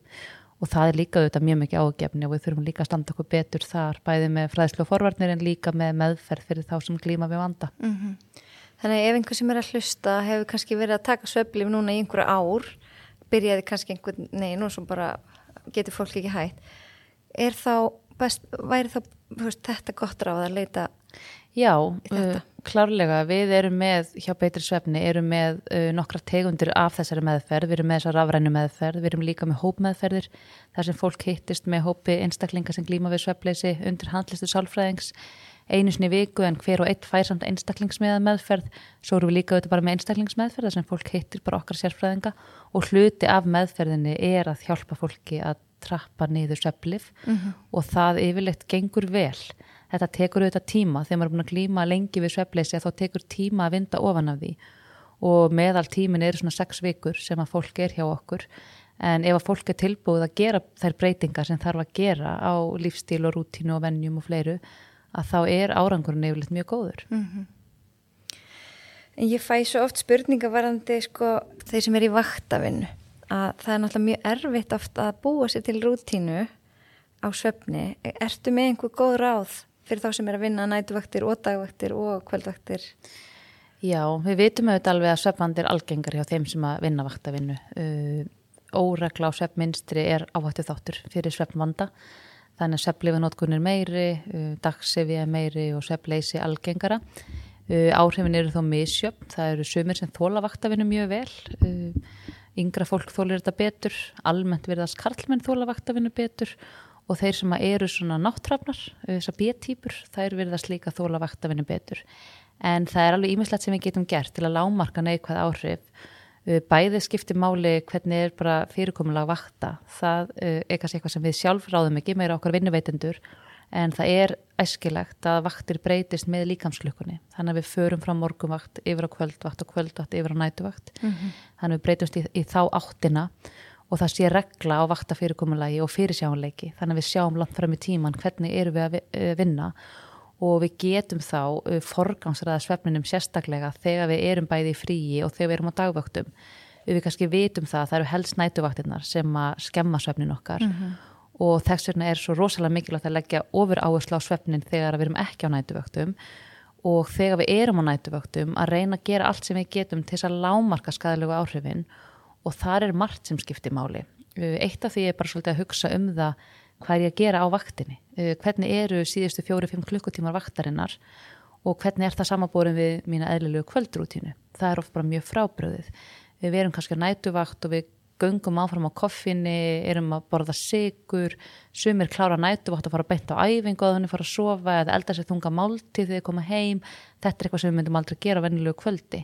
og það er líka auðvitað mjög mikið ágefni og við þurfum líka að standa okkur betur þar bæði með fræðslu og forvarnir en líka með meðferð fyrir þá sem glíma við vanda. Mm -hmm. Þannig ef einhver sem er að hlusta hefur kannski verið að taka sveflif núna í einhverja ár, byrjaði kannski einhvern negin og svo bara getur fólk ekki hægt, er þá best, væri þá veist, þetta gott ráð að leita Já, uh, klárlega, við erum með hjá Beitri Svefni, erum með uh, nokkra tegundir af þessari meðferð, við erum með þessar rafrænu meðferð, við erum líka með hópmeðferðir, þar sem fólk hittist með hópi einstaklinga sem glíma við svefleysi undir handlistu sálfræðings einu sinni viku en hver og eitt fær samt einstaklingsmiða meðferð svo eru við líka auðvitað bara með einstaklingsmeðferð þar sem fólk heitir bara okkar sérfræðinga og hluti af meðferðinni er að hjálpa fólki að trappa niður söflif mm -hmm. og það yfirleitt gengur vel. Þetta tekur auðvitað tíma. Þegar maður er búin að glíma lengi við söfleysi þá tekur tíma að vinda ofan af því. Og meðal tímin eru svona sex vikur sem að fólk er hjá okkur. En ef að fólk er tilbúið að gera þær breytingar sem þarf að gera á lífstíl og rútínu og vennjum og fleiru að þá er árangurinn nefnilegt mjög góður. Mm -hmm. En ég fæ svo oft spurningavarandi sko þeir sem er í vaktavinnu að það er náttúrulega mjög erfitt oft að búa sér til rútínu á svefni. Ertu með einhver góð ráð fyrir þá sem er að vinna nætuvaktir og dagvaktir og kvöldvaktir? Já, við vitum auðvitað alveg að svefnandi er algengar hjá þeim sem að vinna vaktavinnu. Uh, óregla á svefnminstri er áhættu þáttur fyrir svefnvanda þannig að svepplifanótkun er meiri, uh, dagsefi meiri og sveppleysi algengara. Uh, áhrifin eru þó misjöfn, það eru sumir sem þóla vaktavinu mjög vel, uh, yngra fólk þólir þetta betur, almennt verðast karlmenn þóla vaktavinu betur. Og þeir sem eru svona náttrafnar, þessar B-týpur, þær verðast líka þóla vaktavinu betur. En það er alveg ímislegt sem við getum gert til að lámarka neikvæð áhrif bæði skipti máli hvernig er bara fyrirkomulega vakta. Það eh, er kannski eitthvað sem við sjálf ráðum ekki meira okkar vinnuveitendur en það er æskilegt að vaktir breytist með líkamsklukkunni. Þannig að við förum frá morgumvakt yfir á kvöldvakt og kvöldvakt yfir á nætuvakt mm -hmm. þannig að við breytumst í, í þá áttina og það sé regla á vaktafyrirkomulagi og fyrirsjáanleiki. Þannig að við sjáum langt fram í tíman hvernig eru við að eh, vinna og við getum þá uh, forgangsraða svefninum sérstaklega þegar við erum bæði í fríi og þegar við erum á dagvöktum við kannski vitum það að það eru helst nætuvaktinnar sem að skemma svefnin okkar. Mm -hmm. og þess vegna er svo rosalega mikilvægt að leggja ofur áherslu á svefnin þegar við erum ekki á nætuvöktum og þegar við erum á nætuvöktum að reyna að gera allt sem við getum til þess að lámarka skadalegu áhrifin. Og þar er margt sem skiptir máli. Eitt af því er bara svolítið að hugsa um það hvað er ég að gera á vaktinni? Uh, hvernig eru síðustu fjóri-fimm klukkutímar vaktarinnar og hvernig er það samaborin við mína eðlilegu kvöldrútínu? Það er oft bara mjög frábröðið við erum kannski að nætuvakt og við göngum áfram á koffinni, erum að borða sigur, sumir klára nætuvakt að fara beint á æfingu að henni fara að sofa eða elda sér þunga máltið þegar koma heim, þetta er eitthvað sem við myndum aldrei gera á vennilegu kvöldi.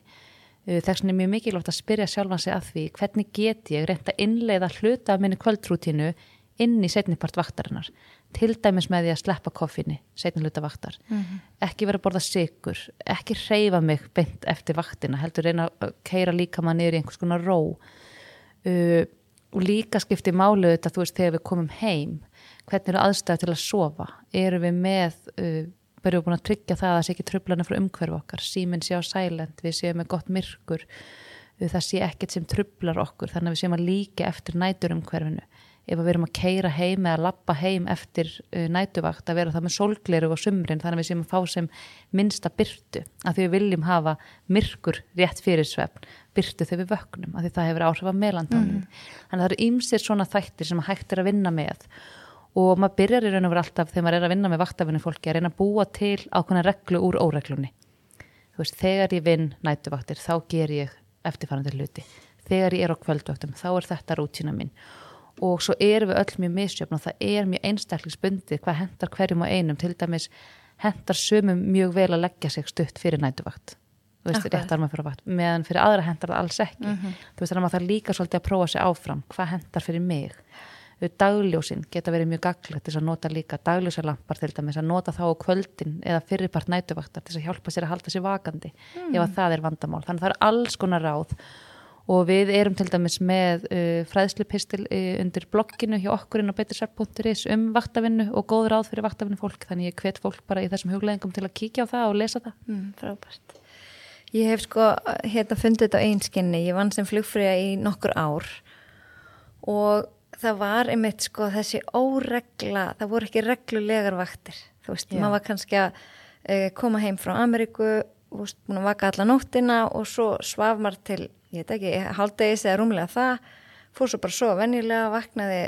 Uh, þess vegna er mjög mikilvægt að spyrja sjálfan sig að því hvernig get ég reynda innleiða hluta af minni kvöldrútínu inn í setnipart vaktarinnar. Til dæmis með því að sleppa koffinni setniluta vaktar, mm -hmm. ekki vera að borða sigur, ekki reyfa mig beint eftir vaktina, heldur reyna að keira líka maður niður í einhvers konar ró. Uh, og líka skipti málu þetta, þú veist, þegar við komum heim hvernig eru aðstæðu til að sofa? Eru við með uh, erum við búin að tryggja það að það sé ekki tröflana frá umhverfu okkar, síminn sé á silent, við séum með gott myrkur, það sé ekkert sem tröflar okkur, þannig að við séum að líka eftir nætur umhverfinu. Ef við erum að keira heim eða lappa heim eftir uh, nætuvakt að vera það með solgleru og sumrin þannig að við séum að fá sem minnsta byrtu að því við viljum hafa myrkur rétt fyrir svefn, byrtu þegar við vöknum að því það hefur áhrif að melantónin. Mm. Þannig að það eru ýmsir svona þættir sem hægt er að vinna með og maður byrjar í raun og veru alltaf þegar maður er að vinna með vaktafinu fólki að reyna að búa til ákveðna reglu úr óreglunni veist, þegar ég vinn nætuvaktir þá ger ég eftirfærandi hluti þegar ég er á kvöldvaktum þá er þetta rútina mín og svo erum við öll mjög misjöfn og það er mjög einstaklingsbundið hvað hendar hverjum og einum. Til dæmis hendar sumum mjög vel að leggja sig stutt fyrir nætuvakt veist, fyrir vakt, meðan fyrir aðra hendar það alls ekki. Mm -hmm. þú veist þannig að maður þarf líka svolítið að prófa sig áfram. Hvað hendar fyrir mig? Dagljósin geta verið mjög gaglegt til að nota líka dagljósalampar til dæmis að nota þá á kvöldin eða fyrirpart nætuvaktar til að hjálpa sér að halda sér vakandi mm. ef að það er vandamál. Þannig að það er alls konar ráð og við erum til dæmis með uh, fræðslupistil uh, undir blogginu hjá okkurinn á betursarp.is um vaktavinnu og góð ráð fyrir vaktavinnu fólk þannig ég hvet fólk bara í þessum hugleggingum til að kíkja á það og lesa það. Mm, frábært. Ég hef sko hérna fundið þetta á einskinni, ég vann sem flugfrýja í nokkur ár og það var einmitt sko þessi óregla, það voru ekki reglulegar vaktir, þú veist, Já. maður var kannski að uh, koma heim frá Ameríku, þú veist, að vaka alla nóttina og svo svaf maður til, ég veit ekki, haldegis eða rúmlega það, fór svo bara svo vennilega, vaknaði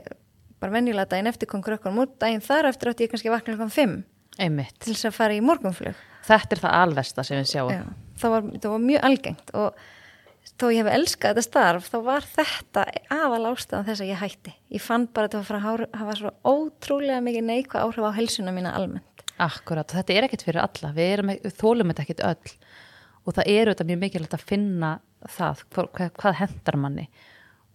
bara vennilega daginn eftir kom krökkunum út, daginn þar eftir átti ég kannski vakna klokkan 5 einmitt. til þess að fara í morgunflug. Þetta er það alvesta sem við sjáum. Já, það var, það var mjög algengt og þó ég hef elskað þetta starf þá var þetta aðal ástæðan þess að ég hætti ég fann bara að þetta var að hafa svo ótrúlega mikið neikvæð áhrif á helsuna mína almennt Akkurat, þetta er ekkert fyrir alla við, erum, við þólum þetta ekkert öll og það eru þetta mjög mikilvægt að finna það, hvað, hvað hendar manni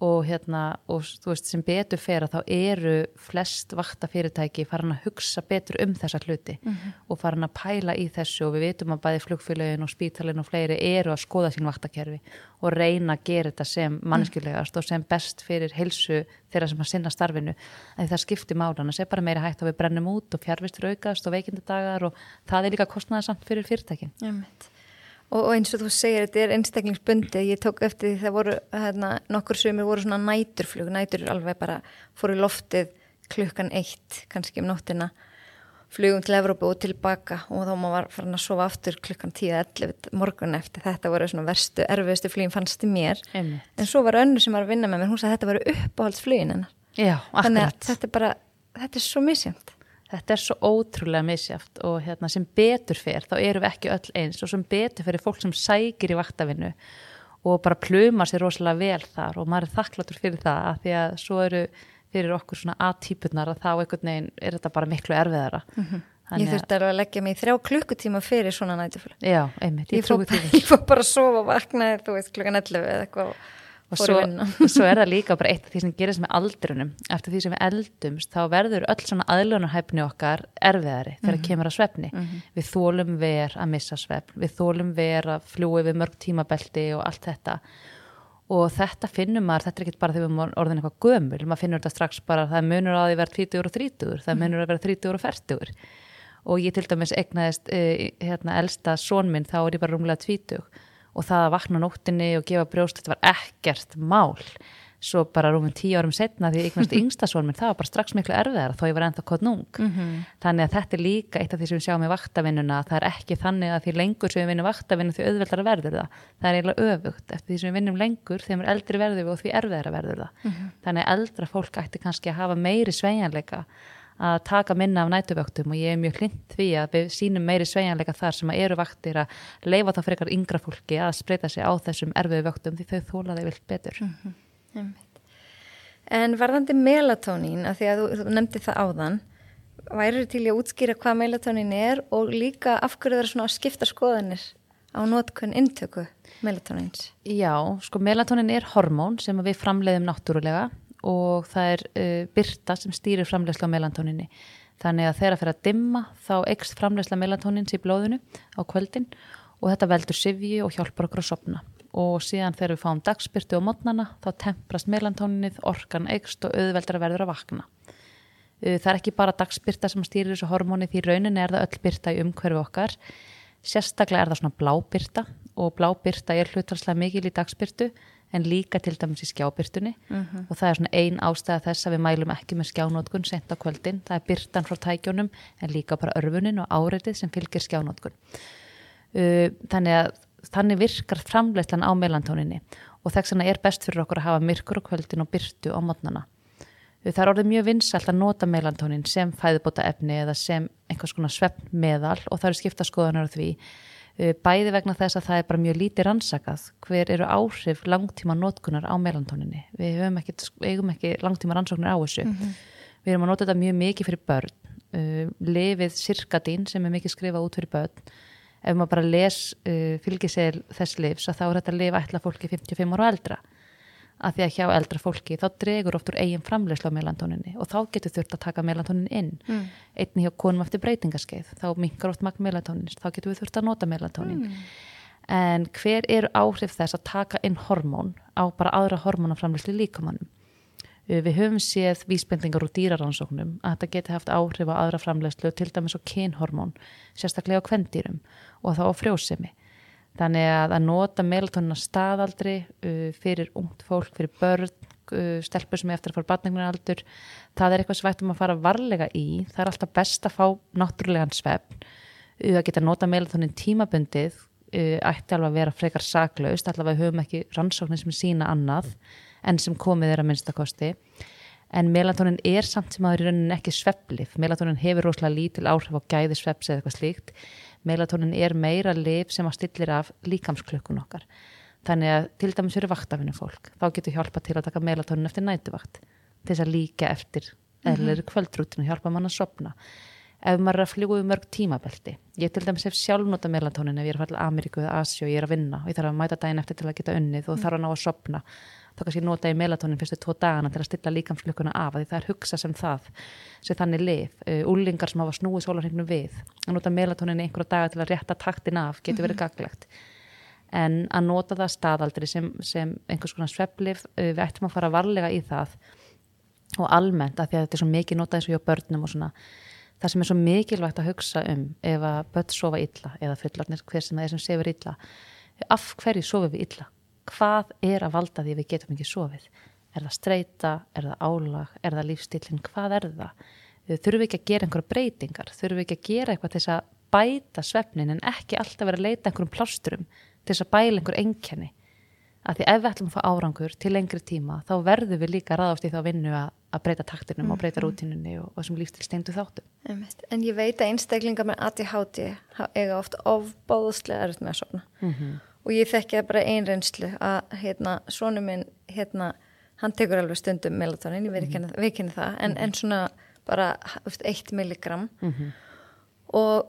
og hérna, og þú veist sem betur fer að þá eru flest vaktafyrirtæki farin að hugsa betur um þessa hluti mm -hmm. og farin að pæla í þessu og við veitum að bæði flugfélagin og spítalin og fleiri eru að skoða sín vaktakerfi og reyna að gera þetta sem mannskjulegast mm. og sem best fyrir helsu þeirra sem að sinna starfinu en það skiptir málan að sé bara meira hægt að við brennum út og fjárvistur aukast og veikindagar og það er líka kostnæðasamt fyrir fyrirtækin veit Og, og eins og þú segir, þetta er einstaklingsbundi ég tók eftir því það voru hérna, nokkur sömur voru svona næturflug. Nætur alveg bara fóru í loftið klukkan eitt, kannski um nóttina. Flugum til Evrópu og tilbaka og þá maður var farin að sofa aftur klukkan 10-11 morgun eftir. Þetta voru svona verstu, erfiðustu flugin fannst þið mér. Einmitt. en svo var önnu sem var að vinna með mér, hún sagði að þetta voru uppáhaldsflugin hennar. Já, þannig að þetta er bara, þetta er svo misjönd Þetta er svo ótrúlega misjáft og hérna, sem betur fer þá eru við ekki öll eins og sem betur fer er fólk sem sækir í vaktavinnu og bara pluma sér rosalega vel þar og maður er þakkláttur fyrir það að því að svo eru fyrir okkur svona A-típunar að þá einhvern veginn er þetta bara miklu erfiðara. Mm -hmm. Ég þurfti alveg að leggja mig í þrjá klukkutíma fyrir svona nætufölu. Já, einmitt, ég trúi því. Ég fór bara að sofa og vakna þú veist klukkan 11 eða eitthvað og svo, svo er það líka bara eitt af því sem gerist með aldrunum eftir því sem við eldumst þá verður öll svona aðlunarhæfni okkar erfiðari þegar mm -hmm. kemur að svefni. Mm -hmm. við þólum ver að missa svefn. Við þólum ver að fljúi við mörg tímabelti og allt þetta. Og þetta finnum maður, þetta er ekki bara þegar við orðin eitthvað gömul, maður finnur þetta strax bara það munur að því verða 30 og 30 það mhm. munur að verða 30 og 40 og ég til dæmis egnaðist eh, hérna, elsta sónminn þá er ég bara rúmlega 20 og það að vakna nóttinni og gefa brjóst þetta var ekkert mál svo bara rúmum tíu árum setna því eignast yngstasvon minn það var bara strax miklu erfiðar þó ég var ennþá kott nung mm -hmm. þannig að þetta er líka eitt af því sem við sjáum í vaktavinnuna það er ekki þannig að því lengur sem við vinnum vaktavinnu því auðveldar verður það það er eiginlega öfugt eftir því sem við vinnum lengur þegar eldri verður við og því erfiðar verður það mm -hmm. þannig að eldra fólk ætti kannski að hafa meiri sveigjanleika að taka minna af nætuvöktum og ég er mjög hlind því að við sínum meiri sveianleika þar sem að eru vaktir að leifa þá frekar yngra fólki að spreita sig á þessum erfiðu vöktum því þau þóla þeir vilt betur. Mm -hmm. En varðandi melatonín, að því að þú, þú nefndi það áðan, væri til að útskýra hvað melatonín er og líka afhverju það er svona að skipta skoðanir á nótkunn intöku melatonins? Já, sko melatonín er hormón sem við framleiðum náttúrulega og það er uh, byrta sem stýrir framlegsla á melantóninni. Þannig að þegar það fyrir að dimma þá ekst framlegsla melatónins í blóðinu á kvöldin og þetta veldur sifji og hjálpar okkur að sopna og síðan þegar við fáum dagsbyrtu á mótnana þá temprast melantóninnið, orkan ekst og auðveldar að verður að vakna. Uh, það er ekki bara dagsbyrta sem stýrir þessu hormóni því rauninni er það öll byrta í umhverfi okkar. Sérstaklega er það svona blábyrta og blábyrta er hlutvarslega mikil í dagsbyrtu en líka til dæmis í skjábyrtunni Mhm. og það er svona ein ástæða þess að við mælum ekki með skjánótkun sent á kvöldin. Það er byrtan frá tækjónum en líka bara örfunin og áreitið sem fylgir skjánótkun. Uh, þannig að þannig virkar framleyslan á melantóninni og þess vegna er best fyrir okkur að hafa myrkur á kvöldin og byrtu á mótnana. Það er orðið mjög vinsælt að nota melantónin sem fæðubóta efni eða sem einhvers konar svefn meðal og það eru skipta skoðanar á því. Uh, Bæði vegna þess að það er bara mjög lítið rannsakað hver eru áhrif langtíma notkunar á melantóninni. Við höfum ekki, eigum ekki langtíma rannsóknir á þessu. Við erum að nota þetta mjög mikið fyrir börn. Uh, Lefið sirkadín sem er mikið skrifað út fyrir börn ef maður bara les uh, fylgisegil þess lifs að þá er þetta lif ætla fólki 55 ára og eldra að því að hjá eldra fólki þá dregur oft úr eigin framleyslu á melantóninni og þá getur þurft að taka melantónin inn mm. einni hjá konum eftir breytingaskeið þá minkar oft magn melantónins þá getur við þurft að nota melantónin en hver eru áhrif þess að taka inn hormón á bara aðra hormónaframleyslu líkamannum við höfum séð vísbendingar úr dýrarannsóknum að þetta geti haft áhrif á aðra framlegslu til dæmis á kynhormón, sérstaklega á kvendýrum og þá á frjósemi. Þannig að að nota melatonin að staðaldri uh, fyrir ungt fólk, fyrir börn, uh, stelpur sem er eftir að fara batningunaraldur, það er eitthvað sem vægtum að fara varlega í. Það er alltaf best að fá náttúrulegan svefn, uh, að geta nota melatonin tímabundið, uh, ætti alveg að vera frekar saklaust, allavega höfum ekki rannsóknir sem sína annað en sem komið er að minnstakosti en melatonin er samt sem aður í rauninni ekki svepplif, melatonin hefur rosalega lítil áhrif á gæði sveps eða eitthvað slíkt melatonin er meira lif sem að stillir af líkamsklökkun okkar. Þannig að til dæmis fyrir vaktafinu fólk. Þá getur hjálpa til að taka melatonin eftir nætuvakt til þess að líka eftir eðlir kvöldrútinu, hjálpa mann að sopna ef maður er að fljúa um mörg tímabelti ég til dæmis hef sjálfnóta melatonin ef ég er að til Ameríku eða Asju og ég er að vinna og ég þarf að mæta daginn eftir til að geta unnið og þarf að ná að sopna þá kannski nota ég melatonin fyrstu tvo dagana til að stilla líkamslukkuna af því það er hugsa sem það sem þannig lif, úlingar sem hafa snúið sólarhengnum við, að nota melatonin einhverja daga til að rétta taktin af getur verið gaglegt en að nota það staðaldri sem, sem einhvers konar svepplif, uh, við ættum að fara varlega í það og almennt að því að þetta er svo mikið notað eins og hjá börnum og svona það sem er svo mikilvægt að hugsa um ef að börn sofa illa eða fullarnir hver sem það er sem sefur illa af hverju sofum við illa hvað er að valda því við getum ekki sofið? Er það streyta, er það álag? Er það lífstílinn, hvað er það? Þurfum við ekki að gera einhverja breytingar. Þurfum við ekki að gera eitthvað til að bæta svefnin en ekki alltaf vera að leita einhverjum plásturum til að bæla einhver enkenni að því ef við ætlum að fá árangur til lengri tíma þá verðum við líka ráðast í þá vinnu að, að breyta taktinum og breyta rútinunni og, og sem lífstil steindu þáttum. Einmitt. En ég veit að einstaklingar með ADHD eiga oft ofbáðslega erut með að sofna. Mhm. Og ég þekki það bara ein reynslu að hérna, svonu minn hérna, hann tekur alveg stundum melatonin, ég veit Mhm. ekki mm það en, en svona bara veist, 1 milligram. Mhm. og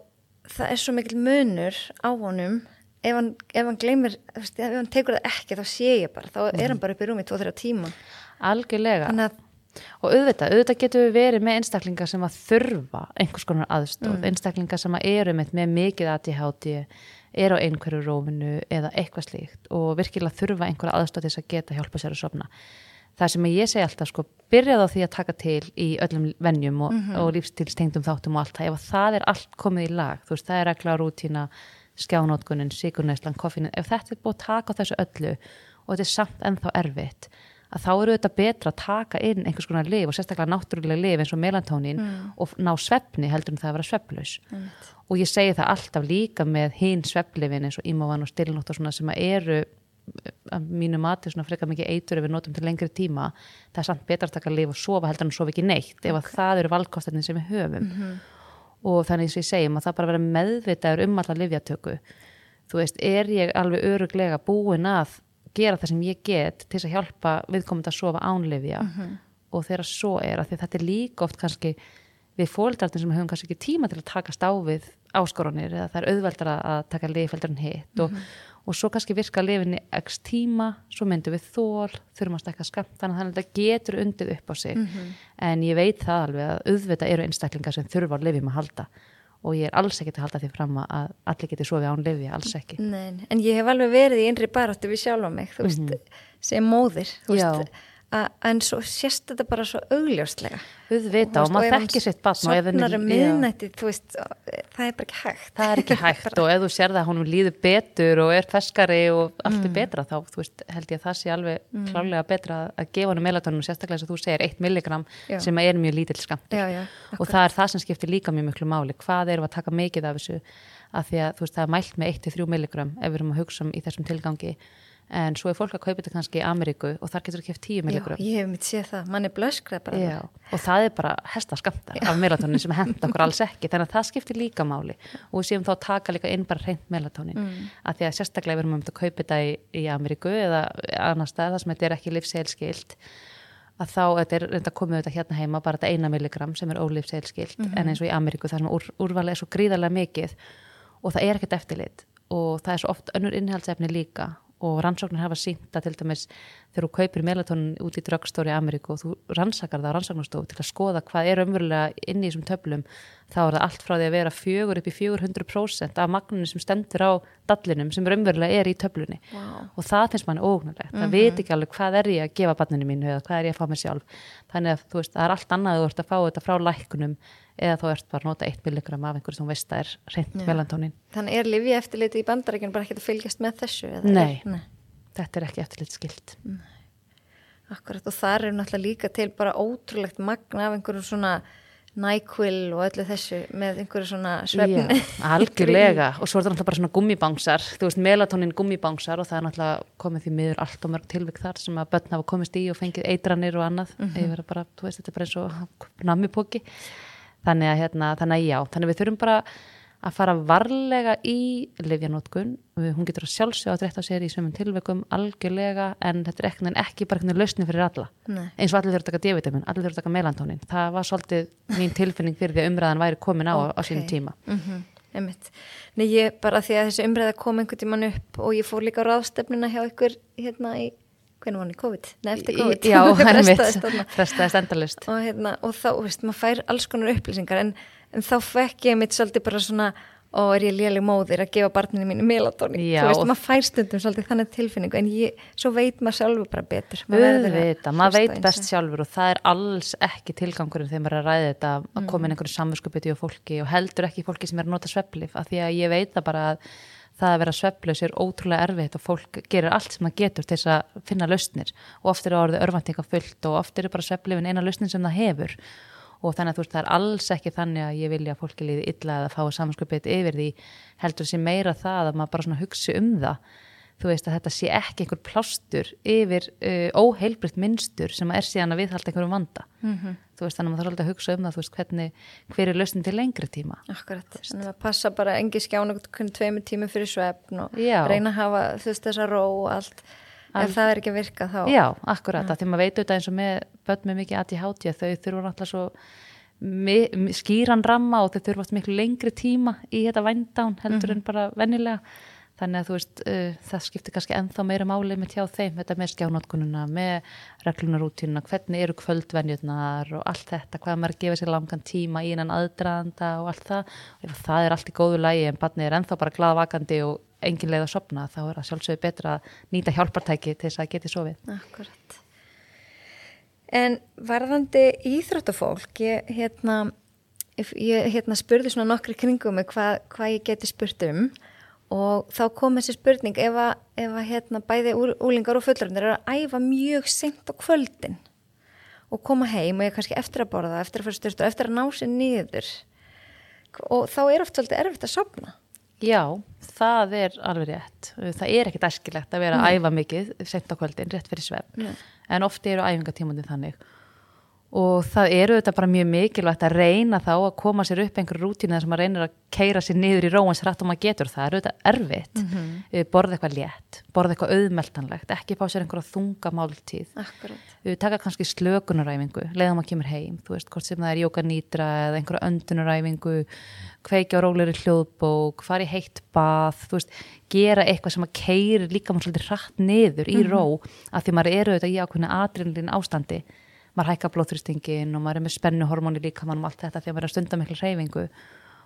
það er svo mikil munur á honum. Ef hann, ef hann gleymir, ef hann tekur það ekki þá sé ég bara, þá er hann bara upp í rúmi 2-3 tíma. Algjörlega. Að og auðvitað, auðvitað getum við verið með einstaklingar sem að þurfa einhvers konar aðstóð einstaklingar sem að eru með, með mikið ADHD eru á einhverju róminu eða eitthvað slíkt og virkilega þurfa einhverja aðstóð til þess að geta hjálpa sér að sofna. Það sem ég segi alltaf sko, byrjað á því að taka til í öllum venjum og, og lífstilstengdum þáttum og allt það, ef að það er allt komið í lag, þú veist, það er regla rútína skjánótkunin, sigurneislan, koffinin ef þetta er búið að taka á þessu öllu og þetta er samt ennþá erfitt að þá eru þetta betra að taka inn einhvers konar lif og sérstaklega náttúrulega lif eins og melantónin og ná svefni heldur en það að vera sveflaus og ég segi það alltaf líka með hinn sveflifin eins og ímávan og stilnótt og svona sem að eru að mínu mati svona frekar mikið eitur ef við notum til lengri tíma. Það er samt betra að taka lif og sofa heldur en sofa ekki neitt ef að það eru valkostarnir sem við höfum. Og þannig sem ég segjum að það bara vera meðvitaður um alla livjatöku þú veist, er ég alveg öruglega búin að gera það sem ég get til að hjálpa viðkomandi að sofa ánlifja og þegar svo er að þetta er líka oft kannski við fóldrarnir sem höfum kannski ekki tíma til að takast á við áskoranir eða það er auðveldar að taka en hitt. Og, og svo kannski virka lifinni x tíma, svo myndum við þól þurfum að stekka skamt, þannig að þetta getur undið upp á sig, en ég veit það alveg að auðvitað eru einstaklingar sem þurfa á lifjum að halda og ég er alls ekki að halda því fram að allir geti sofið án lifja, alls ekki. Nei, en ég hef alveg verið í innri baráttu við sjálfa mig, þú veist, sem móðir, þú veist, en svo sést þetta bara svo augljóslega. Auðvita og, maður þekkir sitt batn Sopnar um miðnætti, þú veist það er bara ekki hægt. Það er ekki hægt og ef þú sér það að hún líður betur og er feskari og allt er mm. betra þá veist, held ég að það sé alveg mm. klálega betra að gefa hann melatónum sérstaklega sem þú segir 1 milligram já. sem er mjög lítill skamt og það er það sem skiptir líka mjög miklu máli. Hvað erum að taka mikið af þessu? Að því að veist, það er mælt með 1-3 milligram ef við erum að hugsa um í þessum tilgangi en svo er fólk að kaupa þetta kannski í Ameríku og þar getur það kæft 10 milligram Já, ég hef mitt séð það, mann er blöskrað bara. Já, og það er bara hestaskamta af melatonin sem henda okkur alls ekki. Þannig að það skiptir líka máli. Og við séum þá að taka líka inn bara reynd melatonin mm. að því að sérstaklega við erum um að kaupa þetta í, í Ameríku eða annar stað þar sem þetta er ekki livsseilskilt að þá þetta er reynda að koma þetta hérna heima bara þetta eina milligram sem er ólivseilskilt mm -hmm. en eins og í Ameríku þar sem úr, úrvalið er svo gríðarlega mikið og það er ekkert eftirlit. Og það er svo oft önnur innhaldsefni líka og rannsóknir hafa sínt að til dæmis þegar þú kaupir melatonin út í dröggstóri Ameríku og þú rannsakar það á rannsóknarstofu til að skoða hvað er umverulega inn í þessum töflum þá er það allt frá því að vera fjögur upp í 400% af magnunum sem stendur á dallinum sem umverulega er í töflunni. Wow. og það finnst manni ógnulegt, mm -hmm. það veit ekki alveg hvað er ég að gefa banninu mínu eða hvað er ég að fá mér sjálf. Þannig að veist, það er allt annað að þú ert að fá þetta frá lækunum eða þú ert bara að nota 1 milligram af einhverju sem veist að er reynd melantónin Þannig er lifi eftirliti í bandarækjum bara ekki að fylgjast með þessu? Nei, er, nei, þetta er ekki eftirlit skilt Akkurat og það er náttúrulega líka til bara ótrúlegt magna af einhverju svona nækvill og öllu þessu með einhverju svona svefn algjörlega. og svo er það náttúrulega bara svona gummibánsar þú veist melatonin gummibánsar og það er náttúrulega komið því miður allt og mörg tilvík þar sem að börn hafa komist í og fengið eitranir og annað. Mm -hmm. bara, veist, þetta er bara eins og namipóki þannig að, hérna, þannig að já, þannig að við þurfum bara að fara varlega í livjanótkun, hún getur að sjálfsög að drekta sér í svömmun tilveikum algjörlega en þetta er ekki, ekki bara einhvern lausni fyrir alla, Nei. eins og allir þurfa að taka D-vitamin, allir þurfa að taka melantónin. Það var svolítið mín tilfinning fyrir því að umræðan væri komin á okay. á sínum tíma. Mm -hmm. Nei, ég bara því að þessi umræða kom einhvern tíman upp og ég fór líka á ráðstefnina hjá ykkur hérna í hvernig var hann í COVID? Nei, eftir COVID. Já, er mitt, frestaðist endalust og, hérna, og þá, veist, maður fær alls konar upplýsingar en, en þá fekk ég mitt svolítið bara svona og er ég léleg móðir að gefa barninu mínu melatóni, þú veist, maður fær stundum svolítið þannig tilfinningu, en ég, svo veit maður sjálfur bara betur. Maður, maður veit best sjálfur og það er alls ekki tilgangurinn þegar maður er að ræða þetta að mm. koma inn einhverju samverskupiti og fólki og heldur ekki fólki sem er að nota svepplif, af því að ég veit það bara að það að vera svepplaus er ótrúlega erfitt og fólk gerir allt sem það getur til þess að finna lausnir. Og oft er það orðið örvantinga fullt og oft er það bara svepplifin eina lausnin sem það hefur og þannig að þú veist það er alls ekki þannig að ég vilja að fólki líði illa að fá samanskapið yfir því heldur sem meira það að maður bara svona hugsi um það. Þú veist að þetta sé ekki einhver plástur yfir uh, óheilbritt minnstur sem er síðan að viðhalda einhverjum vanda. Mm -hmm. þú veist þannig að maður þarf alltaf að hugsa um það þú veist hvernig, hver er lausnin til lengri tíma? Akkurat, þannig að passa bara engi skjána hvernig tveimur tími fyrir svefn og Já. reyna að hafa þú veist þessa ró og allt Ef það er ekki að virka þá Já, akkurat, ja. því maður veit auðvitað eins og með börn með mikið aðtíð hátja þau þurfa náttúrulega svo skýran ramma og þau þurfast miklu lengri tíma í þetta vændán heldur mm -hmm. en bara vennilega þannig að þú veist uh, það skiptir kannski enþá meira máli með tjá þeim þetta með skjánótkununa, með reglunarútínuna, hvernig eru kvöldvenjurnar og allt þetta, hvað maður gefa sér langan tíma í einan aðdraðanda og allt það og það er allt í góðu lægi en barnið er enþá bara gladvakandi og engin leið að sopna þá er það sjálfsögur betra að nýta hjálpartæki til þess að geti sofið. Akkurat En varðandi íþróttafólk ég hérna, ég, hérna spurði svona nokkri kringum hvað, hvað ég geti spurt um og þá kom þessi spurning ef að, ef að hérna, bæði úlingar og fullarinnir eru að æfa mjög sent á kvöldin og koma heim og ég kannski eftir að borða, eftir að fara styrst og eftir að ná sér niður og þá er oft svolítið erfitt að sopna Já, það er alveg rétt. Það er ekkit æskilegt að vera að æfa mikið sent á kvöldin, rétt fyrir svefn. En oft eru æfingatímandi þannig og það eru þetta bara mjög mikilvægt að reyna þá að koma sér upp einhverju rútínu þar sem maður reynir að keira sér niður í róans rætt og maður getur. Það, eru þetta erfitt. Mm -hmm. borða eitthvað létt, borða eitthvað auðmeltanlegt, ekki fá sér einhverja þungamáltíð við taka kannski slökunaræfingu leiðum að kemur heim, þú veist, hvort sem það er jókanýtra eða einhverja öndunaræfingu kveikja á róleri hljóðbók fari heitt bað, þú veist gera eitthvað sem að keiri líka maður svolítið rætt niður í mm -hmm. ró, að því maður eru þetta í ákveðinu aðrinlinn ástandi maður hækka blóþrýstingin og maður er með spennuhormóni líka mann um allt þetta því að maður er að stunda miklu reyfingu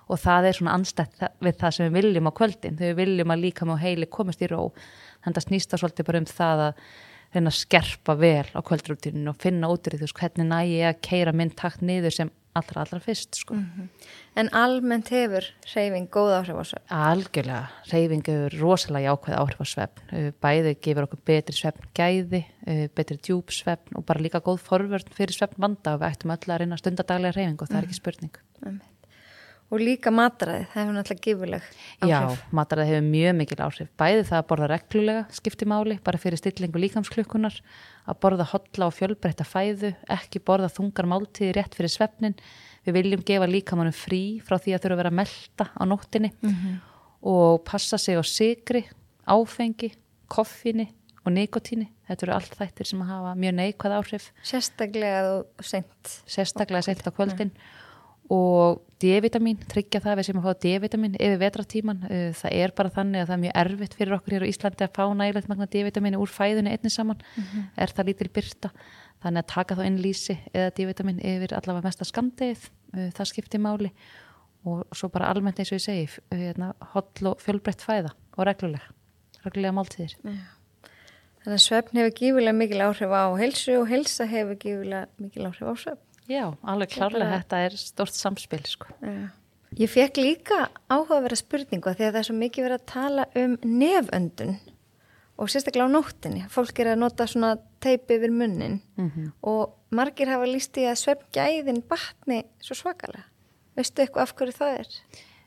og það er svona anstætt við það sem við viljum á kvöldin. Þegar við viljum að líka með heili komast í ró. Þannig að snýsta svolítið bara um það að að skerpa vel á kvöldrútinu og finna út í því hvernig næ ég að keira minn takt niður sem allra allra fyrst sko. En almennt hefur hreyfing góð áhrif á svefn. Algjörlega, reyfing hefur rosalega jákvæð áhrif á svefn. Bæði gefur okkur betri svefn gæði, betri djúb svefn og bara líka góð forvörn fyrir svefn vanda og við ættum öll að reyna stundadaglega reyfing og það er ekki spurning. Og líka matræði, það hefur náttúrulega gífuleg áhrif. Já, mataræði hefur mjög mikil áhrif. Bæði það að borða reglulega skipti máli, bara fyrir stillingu líkamsklukkunar, að borða hotla og fjölbreytta fæðu, ekki borða þungar máltíði rétt fyrir svefnin. Við viljum gefa líkamannum frí frá því að þurfa að vera að melta á nóttinni og passa sig á sigri, áfengi, koffini og nikotíni. Þetta eru allt þættir sem hafa mjög neikvæð áhrif Sérstaklega og seint. sérstaklega sent á kvöldin og D-vitamin, tryggja það að við sem að fá D-vitamin yfir vetratíman uh, það er bara þannig að það er mjög erfitt fyrir okkur hér á Íslandi að fá nægilegt magna D-vitamin úr fæðunni einnig saman. Er það lítil byrta þannig að taka þá inn lýsi eða D-vitamin yfir allavega mesta skamdegið uh, það skiptir máli. Og svo bara almennt eins og ég segi uh, hérna, holl og fjölbreytt fæða og reglulega reglulega máltíðir. Þannig að svefn hefur gífulega mikil áhrif á heilsu og heilsa hefur gífulega mikil áhrif á svefn. Já, alveg klárlega bara- þetta er stort samspil sko. Já. Ég fekk líka áhugaverða spurningu af því að það er svo mikið verið að tala um neföndun og sérstaklega á nóttinni. Fólk er að nota svona teipi yfir munnin og margir hafa líst í að svefngæðin batni svo svakalega. Veistu eitthvað af hverju það er?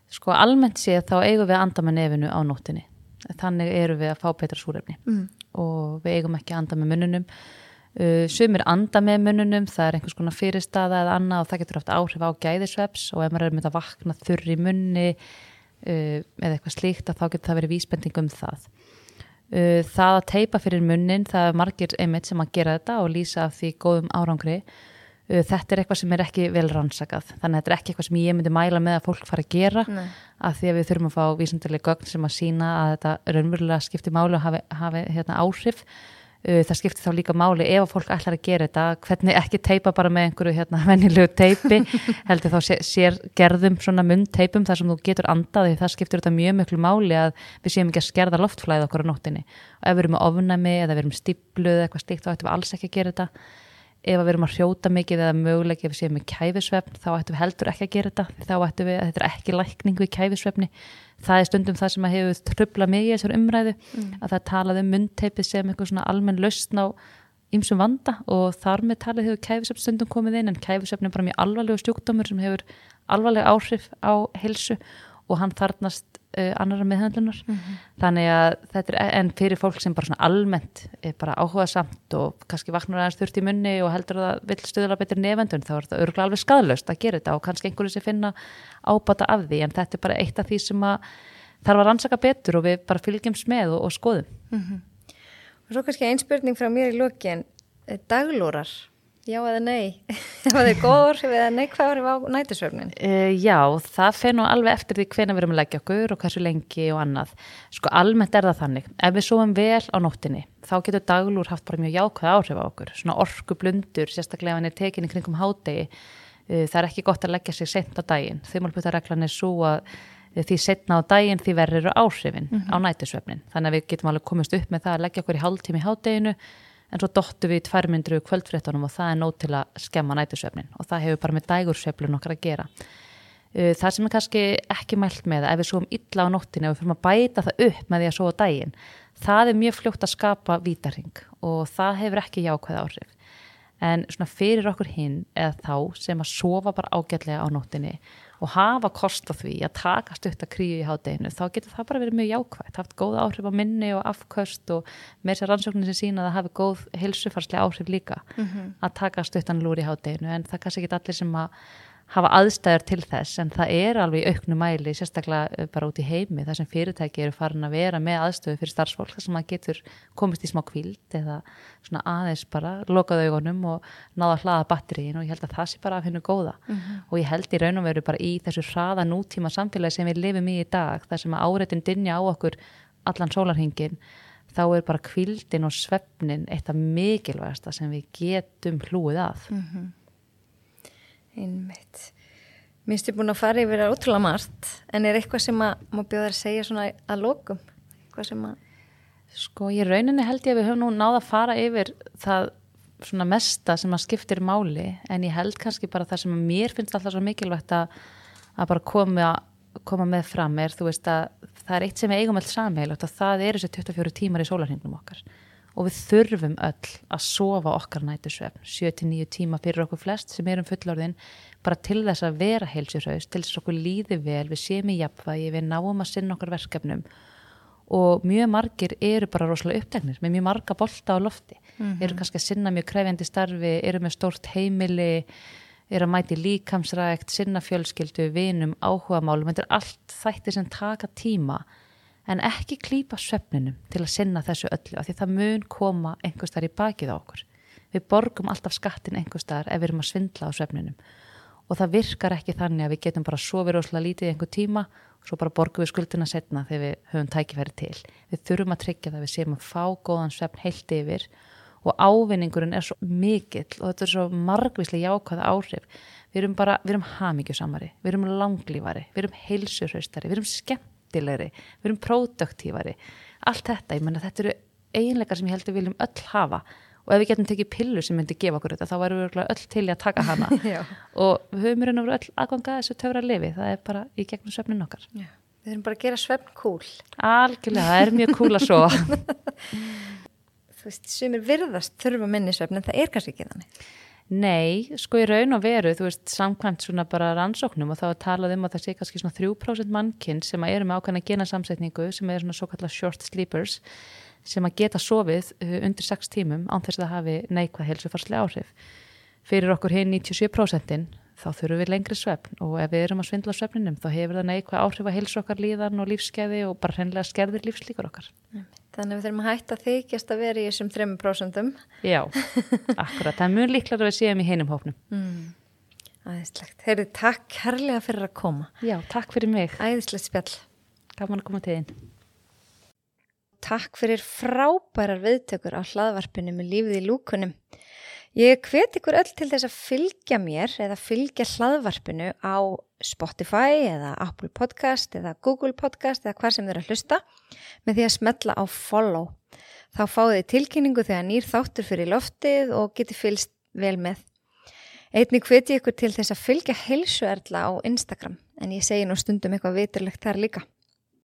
Sko almennt séð þá eigum við að anda með nefinu á nóttinni. Þannig erum við að fá betra súrefni mm. og við eigum ekki að anda með mununum. Uh, sumir anda með mununum, það er einhvers konar fyrirstaða eða annað og það getur haft áhrif á gæðisveps og ef maður er með að vakna þurr í munni uh, eða eitthvað slíkt að þá getur það verið vísbending um það. Uh, það að teipa fyrir munnin, það er margir einmitt sem að gera þetta og lýsa af því góðum árangri. Uh, þetta er eitthvað sem er ekki vel rannsakað, þannig að þetta er ekki eitthvað sem ég myndi mæla með að fólk fara að gera Nei. að því að við þurfum að fá vísindarlega gögn sem að sína að þetta raunverulega skiptir máli og hafi, hafi hérna, áhrif það skiptir þá líka máli ef að fólk ætlar að gera þetta, hvernig ekki teipa bara með einhverju hérna venjulegu teipi heldur þá sér, sér gerðum svona mundteipum þar sem þú getur andað því það skiptir þetta mjög miklu máli að við séum ekki að skerða loftflæði okkur á nóttinni og ef við erum með ofnæmi eða við erum stípluð eða eitthvað slíkt þá ættum við alls ekki að gera þetta ef við erum að hrjóta mikið eða möguleik ef við séum með kæfisvefn þá ættum við heldur ekki að gera þetta. Þá ættum við að þetta er ekki lækning við kæfisvefni. Það er stundum það sem að hefur trubla mig í þessar umræðu að það er talað um mundteipið sem eitthvað svona almenn lausn á ýmsum vanda og þar með talið hefur kæfisvefn stundum komið inn en kæfisvefn er bara mjög alvarlegu stjúkdómur sem hefur alvarleg áhrif á helsu og hann þarnast uh, annara meðhandlunar þannig að þetta er en fyrir fólk sem bara svona almennt er bara áhuga samt og kannski vaknar aðeins þurft í munni og heldur að það vill stuðla betur nefendun þá er þetta örgulega alveg skadlaust að gera þetta og kannski einhverju sem finna ábata af því. En þetta er bara eitt af því sem að þarf að rannsaka betur og við bara fylgjumst með og, og skoðum. Og svo kannski einn spurning frá mér í lokin, eh, daglúrar, já eða nei, ef það er góð orðið eða neikvæð orðið á nætusvefnin. Uh, já, það fer nú alveg eftir því hvena við erum að leggja okkur og hversu lengi og annað. Sko almennt er það þannig. Ef við sofum vel á nóttinni, þá getur daglúr haft bara mjög jákvæð áhrif á okkur. Svona orku blundur, sérstaklega ef hann er tekin í kringum hádegi. Uh, það er ekki gott að leggja sig sent á daginn. Þumalputareglan er svo að uh, því setna á daginn því verður eru áhrifin á nætusvefnin. Þannig að við getum alveg komist upp með það en svo dottum við í tværmyndru kvöldfréttunum og það er nóg til að skemma nætusvefnin og það hefur bara með dægursveflun okkar að gera. Uh, Það sem er kannski ekki mælt með ef við svoum illa á nóttinni og við fyrir að bæta það upp með því að sofa á daginn, það er mjög fljótt að skapa vítarhing og það hefur ekki jákvæð áhrif. En svona fyrir okkur hinn eða þá sem að sofa bara ágætlega á nóttinni og hafa kost á því að taka stutt að kríu í hádeginu, þá getur það bara verið mjög jákvægt, haft góð áhrif á minni og afköst og með sér rannsóknin sem sína að það hafi góð hilsufarslega áhrif líka að taka stuttan lúr í hádeginu en það kannski ekki allir sem að hafa aðstæður til þess en það er alveg í auknu mæli sérstaklega eh, bara út í heimi þar sem fyrirtæki eru farin að vera með aðstöðu fyrir starfsfólk þar sem maður getur komist í smá kvíld eða svona aðeins bara lokað augunum og náða að hlaða batteríin og ég held að það sé bara að finna góða. Og ég held í raun og veru bara í þessu hraða nútíma samfélagi sem við lifum í í dag þar sem að áreitin dinja á okkur allan sólarhingin þá er bara kvíldin og svefnin eitt af mikilvægasta sem við getum hlúið að Einmitt. Mér finnst ég búin að fara yfir að ótrúlega margt, en er eitthvað sem að má bjóða þér að segja svona að lokum? Eitthvað sem að, Sko, ég rauninni held ég að við höfum nú náða að fara yfir það svona mesta sem að skiptir máli en ég held kannski bara það sem mér finnst alltaf svo mikilvægt að, að bara koma, koma með fram er þú veist að það er eitt sem við eigum alls samheilagt og það er þessi 24 tímar í sólarhingnum okkar og við þurfum öll að sofa okkar nætusvefn 7-9 tíma fyrir okkur flest sem erum fullorðin bara til þess að vera heilsjurhaust, til þess að okkur líði vel við séum í jafnvægi, við náum að sinna okkar verkefnum. Og mjög margir eru bara rosalega uppdegnir með mjög marga bolta á lofti. Mm -hmm. eru kannski að sinna mjög krefjandi starfi eru með stórt heimili eru að mæti líkamsrækt sinna fjölskyldu, vinum, áhuga málum þetta er allt þætti sem taka tíma en ekki klýpa svefninum til að sinna þessu öllu af því það mun koma einhver starf í bakið á okkur við borgum alltaf skattin einhver starf ef við erum að svindla á svefninum og það virkar ekki þannig að við getum bara sofið rosalega lítið einhver tíma svo bara borgum við skuldina setna þegar við höfum tækifæri til. Við þurfum að tryggja það við séum að fá góðan svefn heilt yfir og ávinningurinn er svo mikill og þetta er svo margvíslega jákvæða áhrif. Við erum bara, við erum hamingjusamari, við erum langlífari, við erum heilsurhaustari, við erum skemmtilegri, við erum produktífari. Allt þetta, ég menna þetta eru einleikar sem ég held að við viljum öll hafa. Og ef við getum tekið pillu sem myndi gefa okkur þetta þá værum við öll til í að taka hana. Og við höfum raun og veru öll aðganga þessu töfra lifi, það er bara í gegnum svefnin okkar. Já. Við erum bara að gera svefn kúl Algjörlega, það er mjög kúl að sofa. Þú veist, sem er virðast þurfa minni svefn en það er kannski ekki þannig Nei, sko í raun og veru, þú veist, samkvæmt svona bara rannsóknum og þá talað um að það sé kannski svona 3% mannkinn sem eru með ákvæmna genasamsetningu sem er svona svo kallar short sleepers sem að geta sofið uh, undir 6 tímum án þess að það hafi neikvað helsufarslega áhrif. Fyrir okkur hinn 97% þá þurfum við lengri svefn og ef við erum að svindla svefninum þá hefur það neikvað áhrif að helsu okkar líðan og lífskeiði og bara hreinlega skerðir lífslíkur okkar. Þannig að við þurfum að hætta þykjast að vera í þessum 3%. Já, akkurat. Það er mjög líklar að við séum í heinum hófnum. Mm. Æðislegt. Heyrðu, takk kærlega fyrir að koma. Já, takk fyrir mig. Æðislegt spjall. Gaman að koma til þín. Takk fyrir frábærar viðtökur á hlaðvarpinu með lífið í lúkunum. Ég hvet ykkur öll til þess að fylgja mér eða fylgja hlaðvarpinu á Spotify eða Apple Podcast eða Google Podcast eða hvað sem eru að hlusta með því að smetla á follow. Þá fáið þið tilkynningu þegar nýr þáttur fyrir loftið og geti fylgst vel með. Einnig hveti ykkur til þess að fylgja heilsuerla á Instagram en ég segi nú stundum eitthvað viturlegt þar líka.